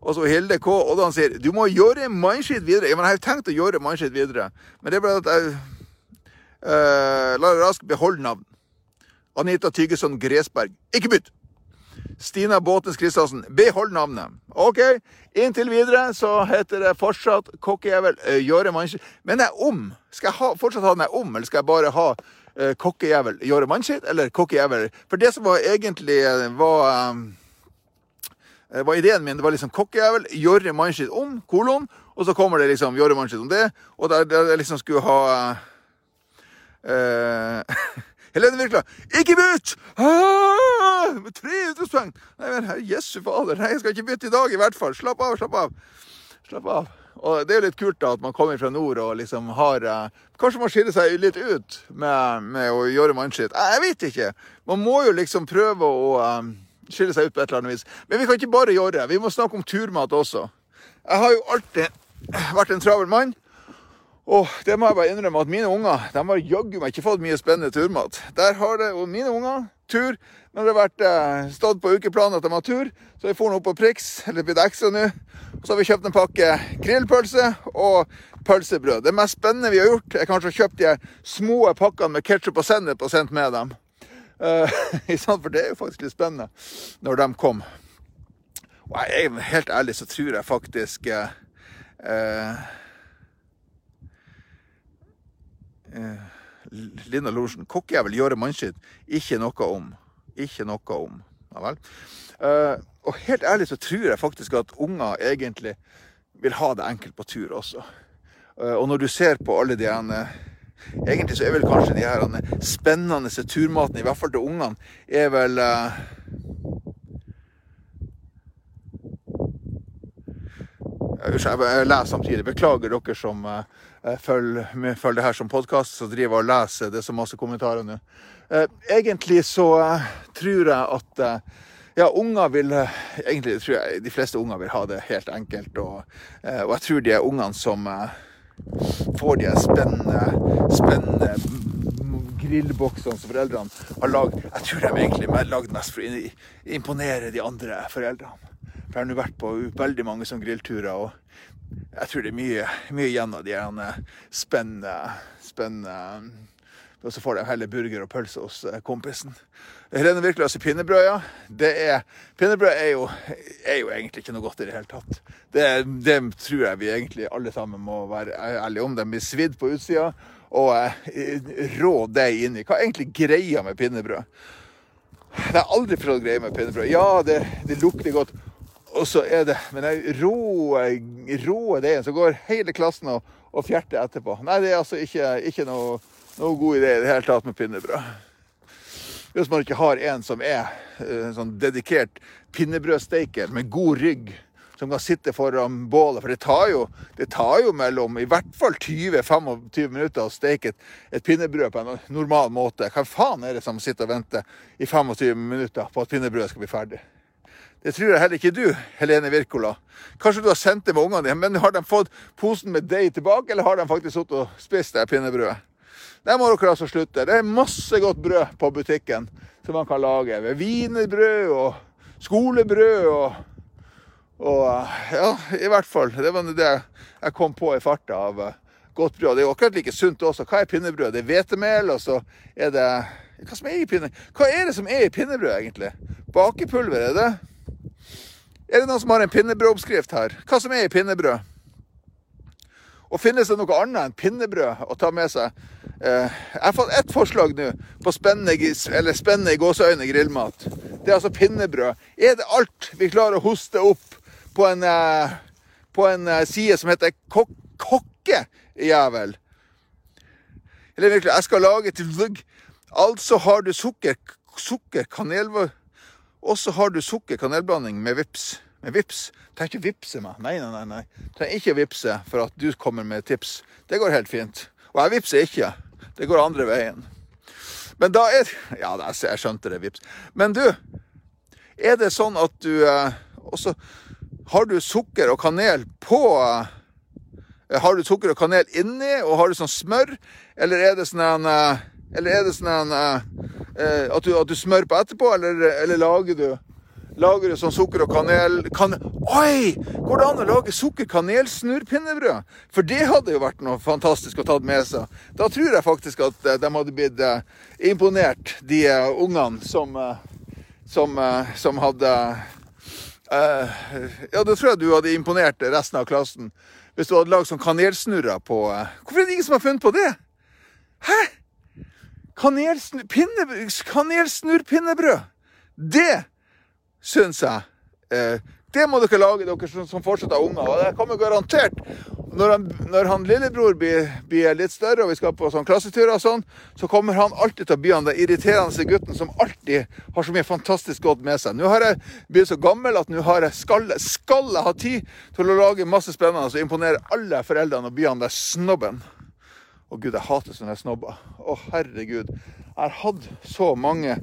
Og så Hilde K. Oddan sier du må gjøre mindshit videre. Ja, men jeg har jo tenkt å gjøre mindshit videre. Men det er bare at jeg uh, lar raskt beholde navn. Anita Tygeson Gresberg. Ikke bytt! Stina Båtnes Christiansen, behold navnet. OK. Inntil videre så heter det fortsatt kokkejævel Gjøre Mannskitt. Men er om. Skal jeg ha, fortsatt ha den om, eller skal jeg bare ha uh, kokkejævel Jåre Mannskitt, eller kokkejævel For det som var egentlig uh, var, um, var ideen min, det var liksom kokkejævel gjøre Mannskitt om, kolon, og så kommer det liksom gjøre Mannskitt om det, og der, jeg liksom skulle ha Helene Virkla. Ikke bytt! Ah, med tre utropstegn! Nei, men herre jesu fader. Jeg skal ikke bytte i dag, i hvert fall. Slapp av, slapp av. Slapp av. Og det er jo litt kult da, at man kommer fra nord og liksom har eh, Kanskje man skiller seg litt ut med, med å gjøre mannskitt. Jeg vet ikke. Man må jo liksom prøve å eh, skille seg ut på et eller annet vis. Men vi kan ikke bare gjøre det. Vi må snakke om turmat også. Jeg har jo alltid vært en travel mann. Og det må jeg bare innrømme at mine unger de har jaggu meg ikke fått mye spennende turmat. Der har det, og mine unger tur når det har vært eh, stått på ukeplanen at de har tur. Så vi får opp på Prix, eller blitt ekstra nå. Og så har vi kjøpt en pakke grillpølse og pølsebrød. Det mest spennende vi har gjort, er kanskje å kjøpe de små pakkene med ketsjup og sennep og sendt med dem. Uh, for det er jo faktisk litt spennende når de kom. Og jeg helt ærlig så tror jeg faktisk uh, uh, eh, Lina Lorsen. Kokkejævel gjøre Mannskitt. Ikke noe om. Ikke noe om. Ja vel. Eh, og helt ærlig så tror jeg faktisk at unger egentlig vil ha det enkelt på tur også. Eh, og når du ser på alle de her Egentlig så er vel kanskje de her spennende turmatene, i hvert fall til ungene, er vel Unnskyld, Jeg leser samtidig. Beklager dere som uh, følger, følg det her som podkast, så driver og leser. Det er så masse kommentarer nå. Uh, egentlig så uh, tror jeg at ja, unger vil Egentlig tror jeg de fleste unger vil ha det helt enkelt. Og, og jeg tror de er ungene som får de spennende, spennende grillboksene som foreldrene har lagd. Jeg tror de egentlig er lagd mest for å imponere de andre foreldrene. For jeg har nå vært på veldig mange sånne grillturer, og jeg tror det er mye, mye igjen av de spennende, spennende og så får de heller burger og pølse hos eh, kompisen. Rene i pinnebrød, ja. Det er, pinnebrød er jo, er jo, egentlig ikke noe godt i det hele tatt. Det, det, tror jeg vi egentlig alle sammen må være ærlige om. De blir svidd på utsida og eh, rå deig inni. Hva er egentlig greia med pinnebrød? Jeg har aldri for å greie med pinnebrød. Ja, det, det lukter godt. Og så er det Men den rå, deigen, så går hele klassen og, og fjerter etterpå. Nei, det er altså ikke, ikke noe, noe, god idé i det hele tatt med pinnebrød. Hvis man ikke har en som er en sånn dedikert pinnebrødsteiker med god rygg, som kan sitte foran bålet. For det tar jo, det tar jo mellom i hvert fall 20-25 minutter å steke et, et, pinnebrød på en normal måte. Hva faen er det som sitter og venter i 25 minutter på at pinnebrødet skal bli ferdig? Det tror jeg heller ikke du, Helene Wirkola. Kanskje du har sendt det med ungene dine, men har de fått posen med deig tilbake, eller har de faktisk sittet og spist det pinnebrødet? Det må dere altså slutte. Det er masse godt brød på butikken som man kan lage. Ved wienerbrød og skolebrød og, og Ja, i hvert fall. Det var det jeg kom på i farta av eh, godt brød. Det er jo akkurat like sunt også. Hva er pinnebrød? Det er hvetemel, og så er det Hva er. Hva er det som er i pinnebrød, egentlig? Bakepulver, er det? Er det noen som har en pinnebrødoppskrift her? Hva som er i pinnebrød? Og finnes det noe annet enn pinnebrød å ta med seg? Eh, jeg har fått ett forslag nå på spennende, i gåseøyne grillmat. Det er altså pinnebrød. Er det alt vi klarer å hoste opp på en, eh, på en eh, side som heter kok kokkejævel? Eller virkelig, jeg skal lage til vugg. Altså har du sukker, sukker kanel og så har du sukker-kanelblanding med vips. Med vips. Trenger ikke vippse meg. Nei, nei, nei. nei. Trenger ikke vippse for at du kommer med tips. Det går helt fint. Og jeg vippser ikke. Det går andre veien. Men da er Ja, jeg skjønte det, vips. Men du, er det sånn at du eh, også Har du sukker og kanel på eh, Har du sukker og kanel inni, og har du sånn smør? Eller er det sånn en eh, Eller er det sånn en eh, at, du, at, du, smører på etterpå, eller, eller lager du Lager du sånn sukker og kanel kan, Oi! Går det an å lage sukker-kanelsnurrpinnebrød? For det hadde jo vært noe fantastisk å ta med seg. Da tror jeg faktisk at eh, de hadde blitt eh, imponert, de uh, ungene som, uh, som, uh, som, hadde Ja, da tror jeg du hadde imponert resten av klassen hvis du hadde lagd sånn kanelsnurrer på Hvorfor er det ingen som har funnet på det? Hæ? Kanelsnurrpinnebrød. Det syns jeg eh, Det må dere lage, dere som, som fortsatt har unger. Og det kommer garantert når han, når han lillebror blir, blir, litt større og vi skal på sånn klasseturer og sånn, så kommer han alltid til å bli han den irriterende gutten som alltid har så mye fantastisk godt med seg. Nå har jeg blitt så gammel at nå har jeg skal, skal jeg ha tid til å lage masse spennende og imponere alle foreldrene og bli han der snobben. Å gud, jeg hater sånne snobber. Å herregud. Jeg har hatt så mange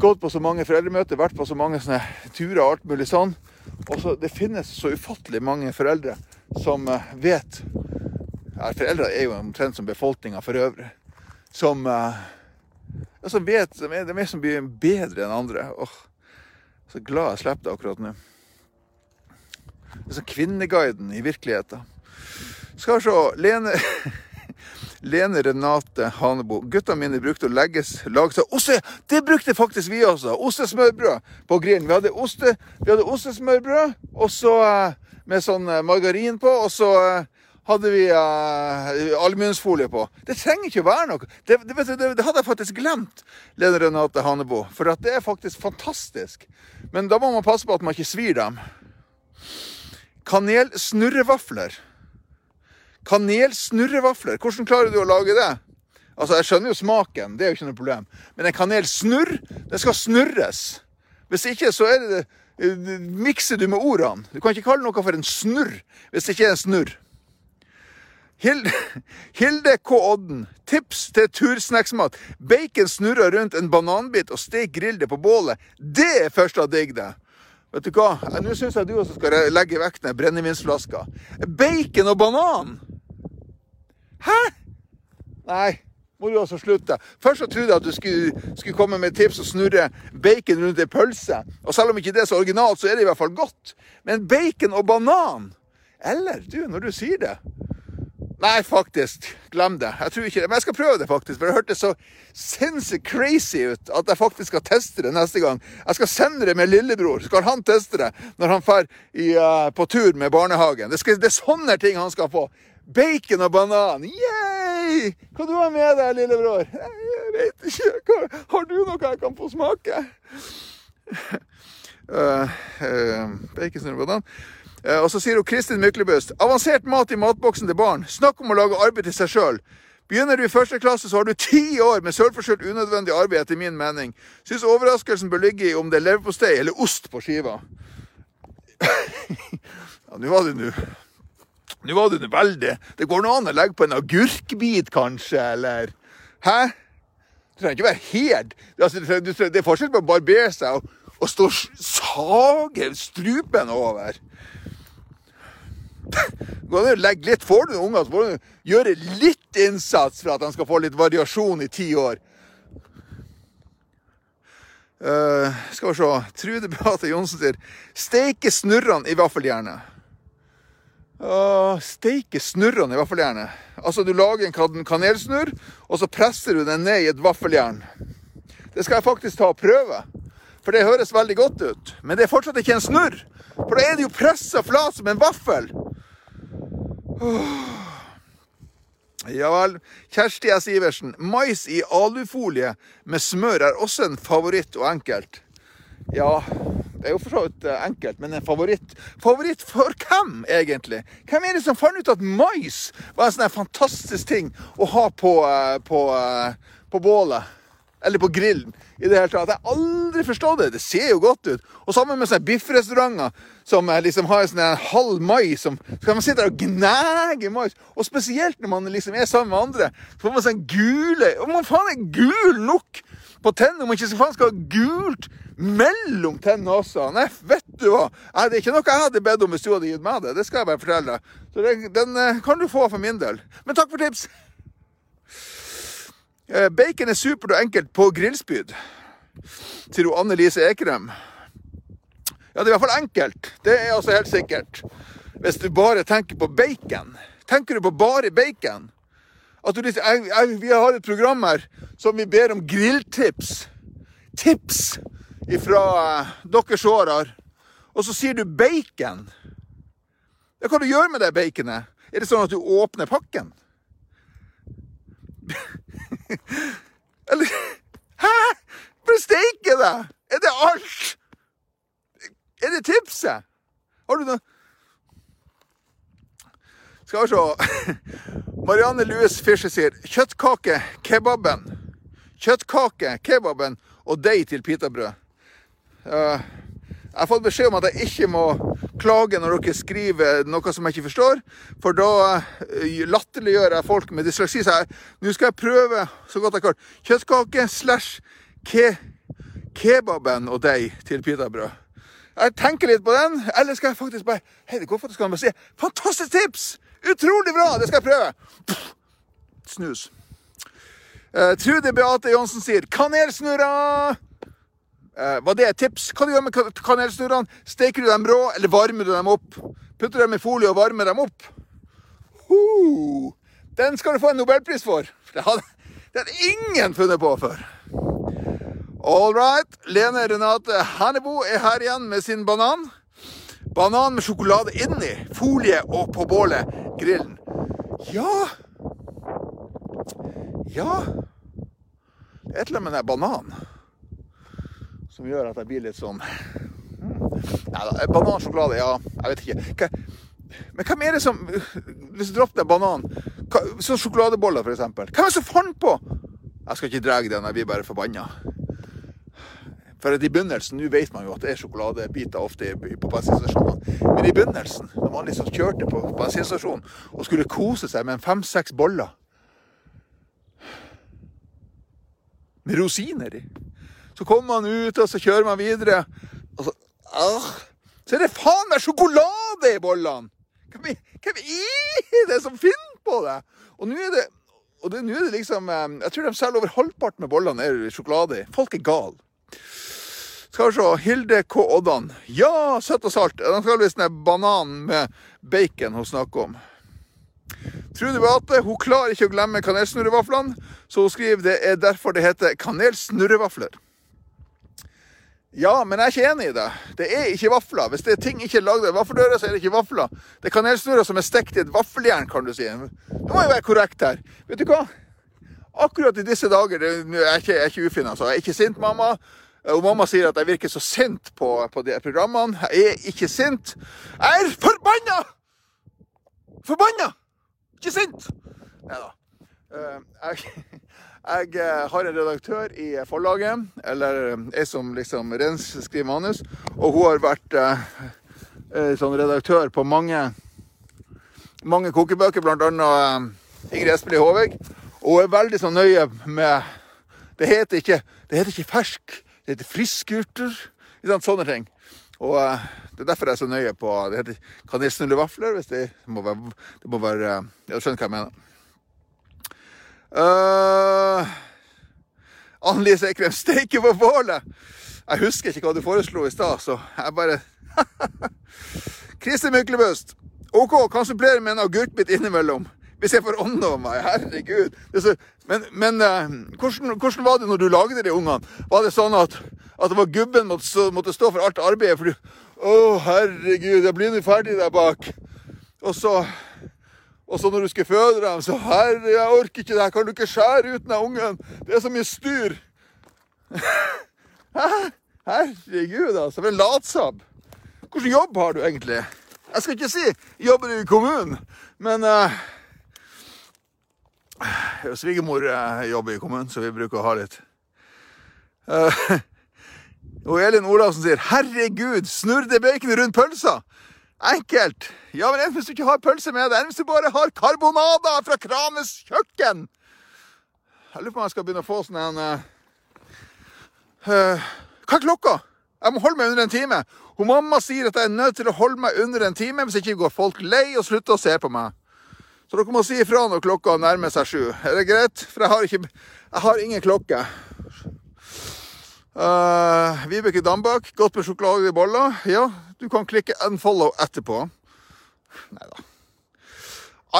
Gått på så mange foreldremøter, vært på så mange sånne turer og alt mulig sånn. Og så Det finnes så ufattelig mange foreldre som eh, vet ja, Foreldre er jo omtrent som befolkninga for øvrig. Som, uh, som vet som er, de er som blir bedre enn andre. Åh, så glad jeg slipper det akkurat nå. Det er som Kvinneguiden i virkeligheten. Skal vi se Lene Lene Renate Hanebo. Guttene mine brukte å legges, lage seg oste. Det brukte faktisk vi også. Ostesmørbrød på grillen. Vi hadde, oste, vi hadde ostesmørbrød og så eh, med sånn eh, margarin på. Og så eh, hadde vi uh, aluminiumsfolie på. Det trenger ikke å være noe. Det, det, det, det, hadde jeg faktisk glemt, Lene Renate Hanebo. For det er faktisk fantastisk. Men da må man passe på at man ikke svir dem. Kanelsnurrevafler. Kanelsnurrevafler. Hvordan klarer du å lage det? Altså, Jeg skjønner jo smaken, det er jo ikke noe problem. Men en kanelsnurr, det skal snurres. Hvis ikke, så er det, det mikser du med ordene. Du kan ikke kalle noe for en snurr hvis det ikke er en snurr. Hilde, Hilde K. Odden. Tips til tursnacksmat. Bacon snurra rundt en bananbit og stek grill det på bålet. Det er først av digg, det. Vet du hva? Nå syns jeg du også skal legge vekk den brennevinsflaska. Bacon og banan! Hæ? Nei, må du også slutte. Først så trodde jeg at du skulle, skulle komme med tips og snurre bacon rundt ei pølse. Og selv om ikke det er så originalt, så er det i hvert fall godt. Men bacon og banan Eller, du, når du sier det Nei, faktisk. Glem det. Jeg tror ikke det. Men jeg skal prøve det, faktisk. For det hørtes så sinnssykt crazy ut at jeg faktisk skal teste det neste gang. Jeg skal sende det med lillebror. Skal han teste det når han drar uh, på tur med barnehagen? Det, skal, det, er sånne ting han skal få. Bacon og banan. Yeah! Hva du har med deg, lillebror? Jeg vet ikke. Har du noe jeg kan få smake? Uh, uh, bacon og banan. Uh, og så sier hun Kristin Myklebøst avansert mat i matboksen til barn. Snakk om å lage arbeid til seg sjøl. Begynner du i første klasse, så har du ti år med sølvforskjølt unødvendig arbeid, etter min mening. Syns overraskelsen bør ligge i om det er leverpostei eller ost på skiva. ja, nå var det nå Nå var du nå veldig Det går nå an å legge på en agurkbit, kanskje, eller Hæ? Det trenger ikke være helt altså, Det er forskjell på å barbere seg og, og stå og sage strupen over. Gå ned og legge litt. Får du unger, så får du gjøre litt innsats for at de skal få litt variasjon i ti år. Uh, skal vi se Trude Beate Johnsen sier 'steike snurrene i vaffeljernet'. Uh, steike snurrene i vaffeljernet. Altså, du lager en kanelsnurr, og så presser du den ned i et vaffeljern. Det skal jeg faktisk ta og prøve, for det høres veldig godt ut. Men det er fortsatt ikke en snurr, for da er det jo pressa flat som en vaffel. Ja vel. Kjersti S. Iversen. Mais i alufolie med smør er også en favoritt og enkelt. Ja, det er jo for så vidt eh, enkelt, men en favoritt Favoritt for hvem, egentlig? Hvem er det som fant ut at mais var en sånn fantastisk ting å ha på, eh, på, eh, på bålet? Eller på grillen i det hele tatt. Jeg har aldri forstått det. Det ser jo godt ut. Og sammen med sånne biffrestauranter som liksom har en sånn halv mais som Skal man sitte der og gnage mais? Og spesielt når man liksom er sammen med andre, så får man sånn gule Om man faen er gul nok på tennene, om ikke så faen skal ha gult mellom tennene også. Nei, vet du hva? Nei, det er ikke noe jeg hadde bedt om hvis du hadde gitt meg det. Det skal jeg bare fortelle deg. Så det, den eh, kan du få for min del. Men takk for tips. Eh, bacon er supert og enkelt på grillspyd, sier Anne Lise Ekrem. Ja, det er i hvert fall enkelt. Det er altså helt sikkert. Hvis du bare tenker på bacon. Tenker du på bare bacon? At du liksom, jeg, jeg, vi har et program her som vi ber om grilltips. Tips ifra uh, deres årer. Og så sier du bacon. Ja, hva du gjør med det baconet? Er det sånn at du åpner pakken? Eller Hæ?! For steike det! Er det alt? Er det tipset? Har du noe Skal vi se. Marianne Louis Fischer sier kjøttkake, kebaben. Kjøttkake, kebaben og deig til pitabrød. Uh, jeg har fått beskjed om at jeg ikke må klage når dere skriver noe som jeg ikke forstår, for da eh, latterliggjør jeg folk med dysleksi. Så nå skal jeg prøve så godt jeg kan. Kjøttkake slash ke kebaben og deig til pitabrød. Jeg tenker litt på den, eller skal jeg faktisk bare Hei, det går faktisk an å si fantastisk tips! Utrolig bra! Det skal jeg prøve. Snus. Uh, Trude Beate Johnsen sier 'kanelsnurrer'. Uh, var det et tips? Hva du gjør med kanelsnurrene? Steker du dem rå, eller varmer du dem opp? Putter du dem i folie og varmer dem opp? Uh, den skal du få en nobelpris for. Det hadde, det hadde ingen funnet på før. All right. Lene Renate Hernebo er her igjen med sin banan. Banan med sjokolade inni, folie og på bålet. Grillen. Ja Ja. Er et eller annet med den bananen som gjør at jeg blir litt sånn Nei da. Banansjokolade, ja. Jeg vet ikke. Men hvem er det som Hvis du dropper banan Sånn sjokoladeboller, f.eks. Hvem er det som fant på Jeg skal ikke dra den, jeg blir bare forbanna. For i begynnelsen, Nå vet man jo at det er sjokoladebiter ofte på bensinstasjonene. Men i begynnelsen, når man liksom kjørte på bensinstasjonen og skulle kose seg med fem-seks boller med rosiner i så kommer man ut, og så kjører man videre. Og så, ah, så er det faen meg sjokolade i bollene! Hvem, er det som finner på det? Og nå er det, og det, nå er det liksom eh, Jeg tror de selger over halvparten med bollene er sjokolade i. Folk er gale. Skal vi se. Hilde K. Oddan. Ja, søtt og salt. De skal visst ned banan med bacon hun snakker om. Trude Beate hun klarer ikke å glemme kanelsnurrevaflene, så hun skriver det er derfor det heter kanelsnurrevafler. Ja, men jeg er ikke enig i det. Det er ikke vafler. Hvis det er ting ikke er lagd av vaffeldører, så er det ikke vafler. Det er kanelsnurrer som er stekt i et vaffeljern, kan du si. Det må jo være korrekt her. Vet du hva? Akkurat i disse dager det, Jeg er ikke, jeg er ikke ufin, altså. Jeg er ikke sint, mamma. Og mamma sier at jeg virker så sint på, på de programmene. Jeg er ikke sint. Jeg er forbanna! Forbanna! Ikke sint! Nei da. Uh, jeg jeg eh, har en redaktør i forlaget, eller ei som liksom rens skriver manus, og hun har vært eh, sånn redaktør på mange, mange kokebøker, bl.a. Eh, Ingrid Espelid Håvig. Og er veldig så nøye med Det heter ikke, det heter ikke fersk, det heter friskurter. Sånne ting. Og uh, Det er derfor jeg er så nøye på Det heter kanelsnullevafler. hvis det må være, det må være Ja, du skjønner hva jeg mener. Uh, Annelise Ekrem steiker på bålet! Jeg husker ikke hva du foreslo i stad, så jeg bare Kristin Myklebust. OK, kan supplere med en agurkbit innimellom. Hvis jeg får over meg. Herregud. Men, men uh, hvordan, hvordan, var det når du lagde de ungene? Var det sånn at, at det var gubben måtte, måtte stå for alt arbeidet? For du Å, herregud, jeg blir nå ferdig der bak. Og så og så når du skal føde dem, så 'Herre, jeg orker ikke det her. Kan du ikke skjære ut den ungen?' Det er så mye styr. Herregud, altså. For en latsabb. Hvilken jobb har du egentlig? Jeg skal ikke si jobber i kommunen, men uh, Svigermor uh, jobber i kommunen, så vi bruker å ha litt. Uh, og Elin Olavsen sier 'Herregud, snurr det baconet rundt pølsa'. Enkelt. Ja, men enn hvis du ikke har pølse med deg, hvis du bare har karbonader fra Kranes kjøkken Jeg lurer på om jeg skal begynne å få sånn en uh, Hva er klokka? Jeg må holde meg under en time. Hun mamma sier at jeg er nødt til å holde meg under en time, hvis ikke går folk lei og slutter å se på meg. Så dere må si ifra når klokka nærmer seg sju. Er det greit? For jeg har, ikke, jeg har ingen klokke. Uh, Vibeke Dambak, godt med sjokolade i boller. Ja, du kan klikke unfollow etterpå. Nei da.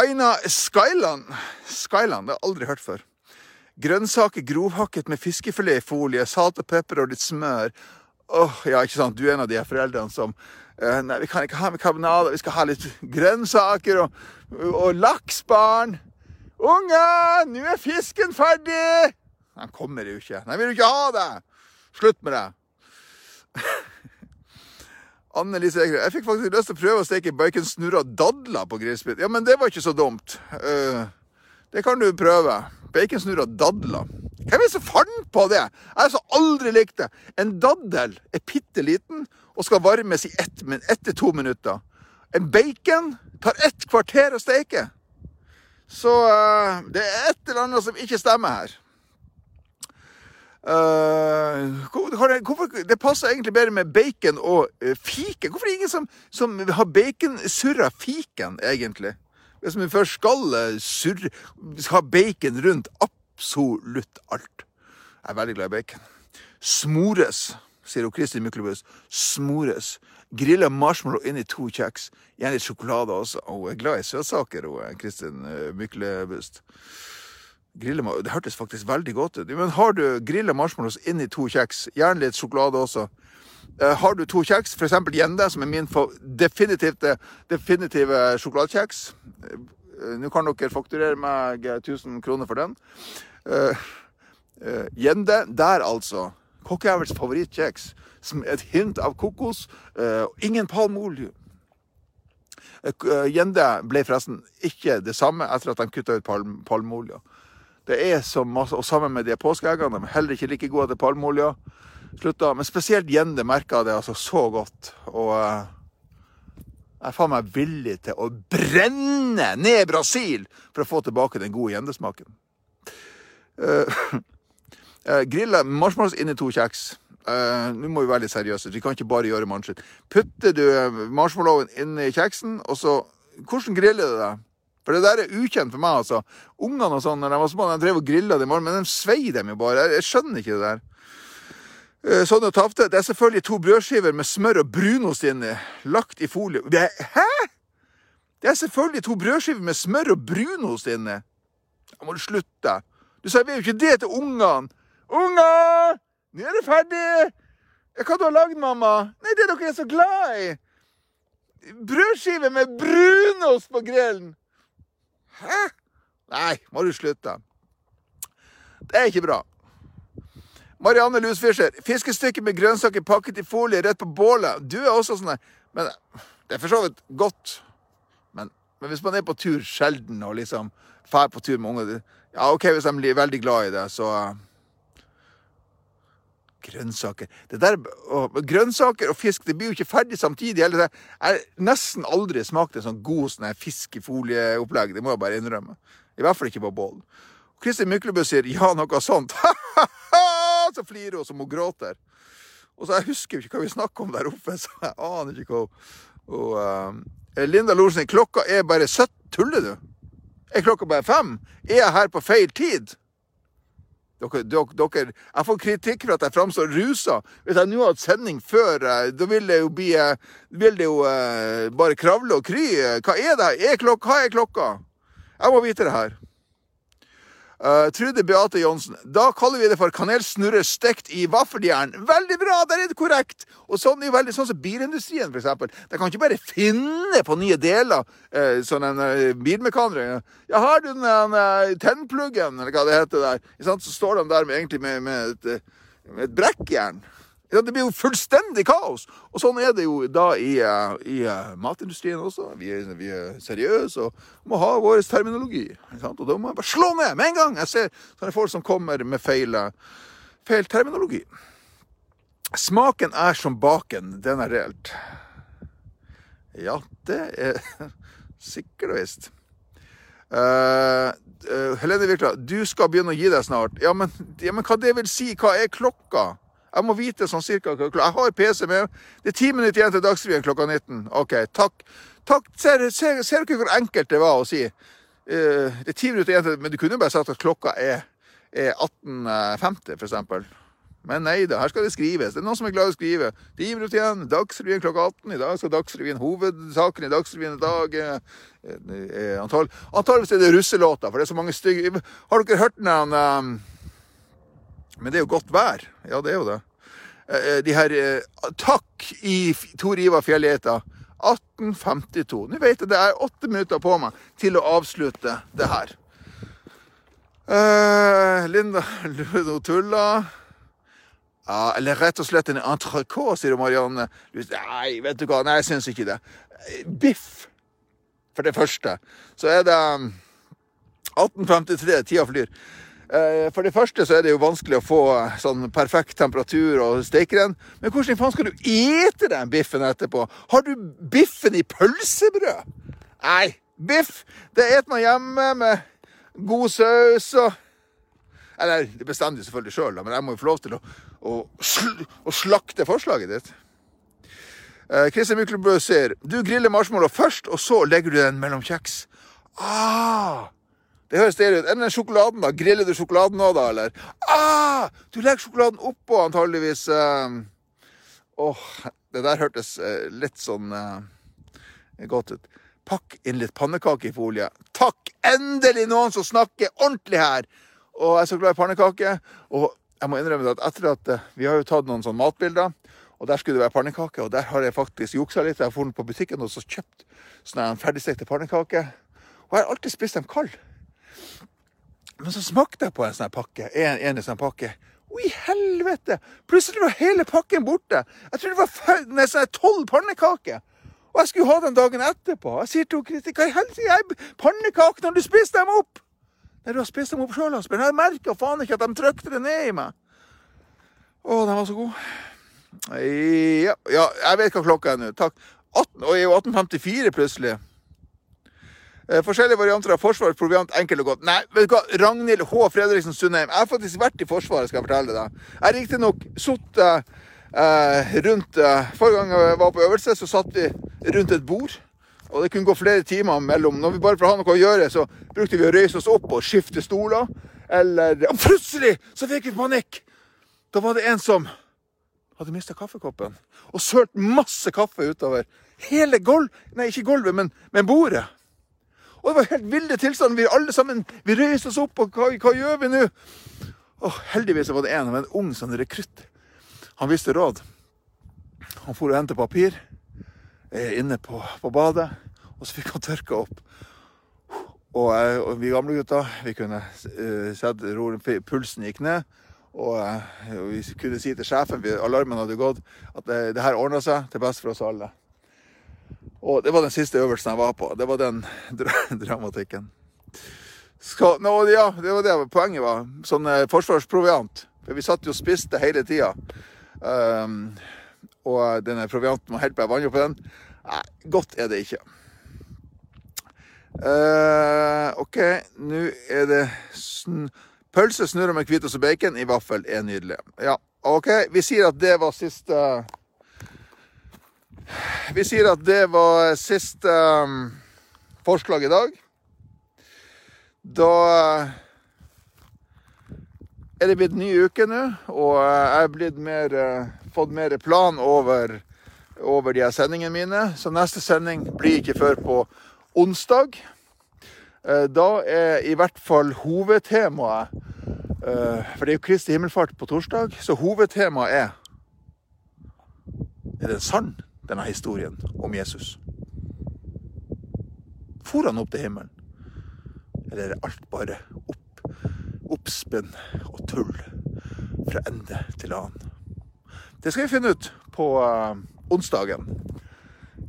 Aina Skyland. Skyland, det har jeg aldri hørt før. Grønnsaker grovhakket med fiskefilet i folie, salt og pepper og litt smør. Åh, oh, ja, ikke sant, Du er en av de foreldrene som uh, Nei, vi kan ikke ha med karbonade, vi skal ha litt grønnsaker og, og laksbarn. 'Unger, Unge, nå er fisken ferdig! De kommer jo ikke. De vil jo ikke ha det? Slutt med det. Anne Lise. Jeg fikk faktisk lyst til å prøve å steke baconsnurra dadler på grillspyd. Ja, men det var ikke så dumt. Uh, det kan du prøve. Baconsnurra dadler. Hvem er det som fant på det? Jeg så aldri likt det. En daddel er bitte liten og skal varmes i ett ett til to minutter. En bacon tar ett kvarter å steke. Så uh, det er et eller annet som ikke stemmer her. Uh, hvorfor, det passer egentlig bedre med bacon og uh, fiken. Hvorfor er det ingen som, som har baconsurra fiken, egentlig? Hvis vi først skal surre, ha bacon rundt absolutt alt. Jeg er veldig glad i bacon. Smores, sier hun Kristin Myklebust. Smores. Grilla marshmallow inn i to kjeks. Gjerne litt sjokolade også. Hun er glad i søtsaker, hun Kristin eh, Myklebust. Det hørtes faktisk veldig godt ut. Men har du grilla marshmallows inn i to kjeks, gjerne litt sjokolade også, Eh, har du to kjeks, f.eks. Gjende, som er min definitive, definitive sjokoladekjeks eh, Nå kan dere fakturere meg 1000 kroner for den. Gjende, eh, der altså. Kokkejævels favorittkjeks. Et hint av kokos. Ingen palmeolje. Gjende ble forresten ikke det samme etter at de kutta ut palm, palmeolja. Det er så masse, og sammen med de påskeeggene. De er heller ikke like gode til palmeolja. slutta. Men spesielt Gjende merka det altså så godt. Og jeg er faen meg villig til å brenne ned Brasil for å få tilbake den gode gjendesmaken. Uh, uh, grilla marshmallows inn i to kjeks. Uh, Nå må vi være litt seriøse. Vi kan ikke bare gjøre mannskitt. Putter du marshmallowen inn i kjeksen, og så Hvordan griller du det? For det der er ukjent for meg, altså. Ungene og sånn, når de var små, de drev og grilla dem, men de svei dem jo bare. Jeg, skjønner ikke det der. Sånn og Tafte, det er selvfølgelig to brødskiver med smør og brunost inni, lagt i folie. Det hæ?! Det er selvfølgelig to brødskiver med smør og brunost inni. Må du slutte. Du serverer jo ikke det til ungene. Unger! Nå er det ferdig! Hva du har lagd, mamma? Nei, det dere er så glad i. Brødskive med brunost på grillen. Hæ? Nei, må du slutte. Det er ikke bra. Marianne Lusfischer. Fiskestykke med grønnsaker pakket i folie rett på bålet. Du er også sånn Men det er for så vidt godt. Men, men, hvis man er på tur sjelden og liksom drar på tur med unger Ja, OK, hvis de blir veldig glad i det, så Grønnsaker det der, og, Grønnsaker og fisk det blir jo ikke ferdig samtidig. Eller, jeg har nesten aldri smakt en sånn god sånn fiskefolieopplegg. Det må jeg bare innrømme. I hvert fall ikke på bål. Kristin Myklebø sier ja, noe sånt. så flirer hun som hun gråter. Og så Jeg husker jo ikke hva vi snakker om der oppe, så jeg aner ikke hva og, uh, Linda Lorsen, klokka er bare 17. Tuller du? Er klokka bare fem? Er jeg her på feil tid? Dere, dere, jeg får kritikk for at jeg framstår rusa. Hvis jeg nå hadde sending før, eh, da vil det jo bli eh, vil det jo uh, bare kravle og kry. Hva er det? Er klokka? Hva er klokka? Jeg må vite det her. Uh, Trude Beate Johnsen. Da kaller vi det for kanelsnurre stekt i vaffeljern. Veldig bra, der er det korrekt! Og sånn er veldig sånn som bilindustrien, f.eks. De kan ikke bare finne på nye deler. Uh, sånn en uh, bilmekaniker. Ja, har du den uh, tennpluggen, eller hva det heter der? Så står de der med, egentlig med, med et, med et brekkjern. Ja, det blir jo fullstendig kaos! Og sånn er det jo da i, eh, i uh, matindustrien også. Vi er, vi er, seriøse og må ha vår terminologi. Og da må jeg bare slå ned med en gang jeg ser sånne folk som kommer med feil, eh, feil terminologi. Smaken er som baken. Den er reelt. Ja, det er sikkert og visst. Uh, uh, Helene Virkla, du skal begynne å gi deg snart. Ja men, ja, men hva det vil si? Hva er klokka? Jeg må vite sånn cirka Jeg har PC med. Det er ti minutter igjen til Dagsrevyen klokka 19. OK, takk. takk. Ser, ser, ser dere hvor enkelt det var å si? Uh, det er ti minutter igjen til Men du kunne jo bare sagt at klokka er, er 18.50, f.eks. Men nei da, her skal det skrives. Det er noen som er glad i å skrive. Ti minutter igjen, Dagsrevyen klokka 18. I dag skal Dagsrevyen Hovedsaken i Dagsrevyen i dag eh, eh, Antakeligvis er det russelåter, for det er så mange stygge Har dere hørt den um, men det er jo godt vær. Ja, det er jo det. Eh, eh, de her eh, Takk i Tor Ivar Fjellgjeita. 1852. Nå vet jeg det er åtte minutter på meg til å avslutte det her. Uh, Linda Ludo Tulla. Ja, eller rett og slett en entrecôte, sier Marianne. Nei, vet du hva, nei, jeg syns ikke det. Biff, for det første. Så er det 1853. Tida flyr. Eh, for det første så er det jo vanskelig å få sånn perfekt temperatur og steke den. Men hvordan faen skal du ete den biffen etterpå? Har du biffen i pølsebrød? Nei, biff det eter man hjemme med god saus og Eller det bestemmer du selvfølgelig sjøl, men jeg må jo få lov til å, å, å slakte forslaget ditt. Eh, Kristin Myklebø sier du griller marshmallow først, og så legger du den mellom kjeks. Ah! Det høres deilig ut. Enn den sjokoladen, da? Griller du sjokoladen nå, da, eller? Ah! Du legger sjokoladen oppå, antageligvis. Åh, oh, det der hørtes uh, litt sånn uh, godt ut. Pakk inn litt pannekaker i folie. Takk! Endelig noen som snakker ordentlig her! Og jeg er så glad i pannekaker. Og jeg må innrømme at etter at vi har jo tatt noen sånne matbilder, og der skulle det være pannekake, og der har jeg faktisk juksa litt. Jeg har vært på butikken og så kjøpt sånne ferdigstekte pannekaker. Og jeg har alltid spist dem kalde. Men så smakte jeg på en sånn pakke. En, en sånn pakke. Å, i helvete! Plutselig var hele pakken borte. Jeg tror det var nesten tolv pannekaker. Og jeg skulle ha den dagen etterpå. Jeg sier til Kristin hva i helsike, pannekakene, har du spist dem opp? Nei, du har spist dem opp sjøl, Asbjørn. Jeg merka faen ikke at de trykte det ned i meg. Å, de var så gode. Ja, ja, jeg vet hva klokka er nå. Takk. 18, og er jo 1854 plutselig. Eh, forskjellige varianter av Forsvaret, proviant, enkelt og godt. Nei, vet du hva? Ragnhild H. Fredriksen Sundheim. Jeg har faktisk vært i Forsvaret, skal jeg fortelle deg. Jeg har riktignok sittet eh, rundt eh, Forrige gang jeg var på øvelse, så satt vi rundt et bord. Og det kunne gå flere timer mellom. Når vi bare for å ha noe å gjøre, så brukte vi å røyse oss opp og skifte stoler. Eller Og plutselig så fikk vi panikk! Da var det en som hadde mista kaffekoppen og sølt masse kaffe utover hele gulvet Nei, ikke gulvet, men, men bordet. Og det var helt ville tilstander. Vi alle sammen vi røyste oss opp, og hva, hva gjør vi nå? Og heldigvis var det en av en ung sånn rekrutt. Han visste råd. Han for og hentet papir eh, inne på, på, badet, og så fikk han tørka opp. Og, eh, og vi gamle gutta vi kunne uh, sette pulsen gikk ned. Og, uh, og, vi kunne si til sjefen, alarmen hadde gått, at det, det her ordna seg til best for oss alle. Og det var den siste øvelsen jeg var på. Det var den dramatikken. Skal, no, ja, det var det poenget var. Sånn eh, forsvarsproviant. For vi satt jo og spiste hele tida. Um, og denne provianten må helt meg vann på den. Nei, godt er det ikke. Uh, OK, nå er det sn pølse, snurrer med hvitost og bacon i vaffel er nydelig. Ja, OK. Vi sier at det var siste vi sier at det var siste um, forslag i dag. Da uh, er det blitt ny uke nå, og jeg har uh, fått mer plan over, over de her sendingene mine. Så neste sending blir ikke før på onsdag. Da er i hvert fall hovedtemaet For det er jo Kristi himmelfart på torsdag, så hovedtemaet er Er den sann? Denne historien om Jesus? For han opp til himmelen? Eller er alt bare opp, oppspinn og tull fra ende til annen? Det skal vi finne ut på uh, onsdagen.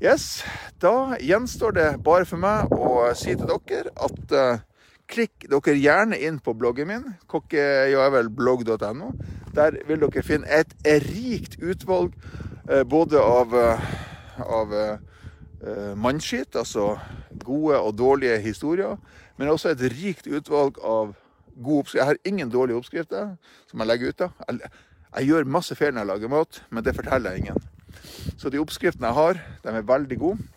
Yes, da gjenstår det bare for meg å si til dere at uh, klikk dere gjerne inn på bloggen min, kokkejavelblogg.no. Der vil dere finne et rikt utvalg både av, eh, av eh, mannskitt, altså gode og dårlige historier, men også et rikt utvalg av gode oppskrifter. Jeg har ingen dårlige oppskrifter som jeg legger ut av. Jeg, jeg gjør masse feil når jeg lager mat, men det forteller jeg ingen. Så de oppskriftene jeg har, de er veldig gode.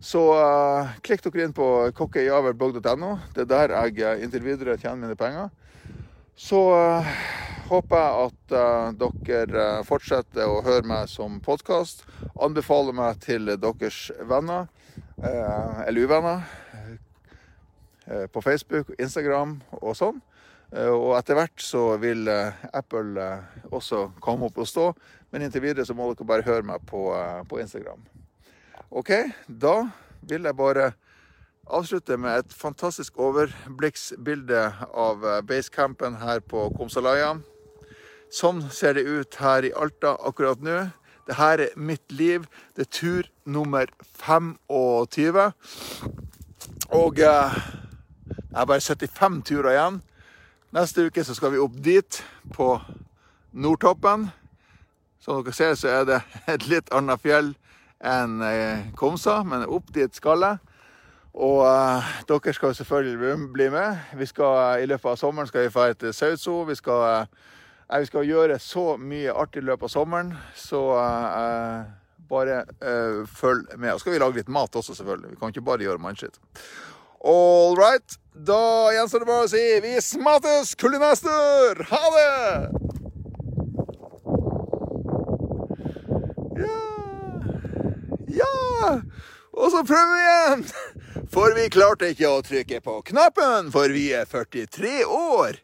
Så uh, klikk dere inn på kokkejavelblogg.no. Det er der jeg inntil videre tjener mine penger. Så uh, håper jeg at uh, dere eh, fortsetter å høre meg som podkast. Anbefaler meg til deres venner, uh, eller uvenner, uh, på Facebook, Instagram og sånn. Og etter hvert så vil Apple også komme opp og stå, men inntil videre så må dere bare høre meg på, på Instagram. OK, da vil jeg bare avslutte med et fantastisk overblikksbilde av basecampen her på Komsalaya. Sånn ser det ut her i Alta akkurat nå. Dette er mitt liv. Det er tur nummer 25. Og eh, det er bare 75 turer igjen. Neste uke så skal vi opp dit, på Nordtoppen. Som dere ser, så er det et litt annet fjell enn eh, Komsa, men opp dit skal jeg. Og eh, dere skal selvfølgelig bli med. Vi skal, I løpet av sommeren skal vi dra til Sautso. Vi skal uh, jeg skal gjøre så mye artig i løpet av sommeren, så uh, bare uh, følg med. Og skal vi lage litt mat også, selvfølgelig. Vi kan ikke bare gjøre mannskitt. All right. Da gjenstår det bare å si vi smattes, kulinester! Ha det! Ja Ja! Og så prøver vi igjen! For vi klarte ikke å trykke på knappen, for vi er 43 år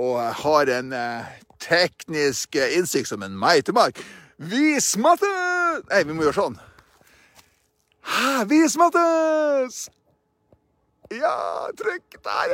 og har en eh, teknisk innsikt som en meitemark. Vi smattes! Nei, vi må gjøre sånn. Vis vi smattes! Ja, trykk der.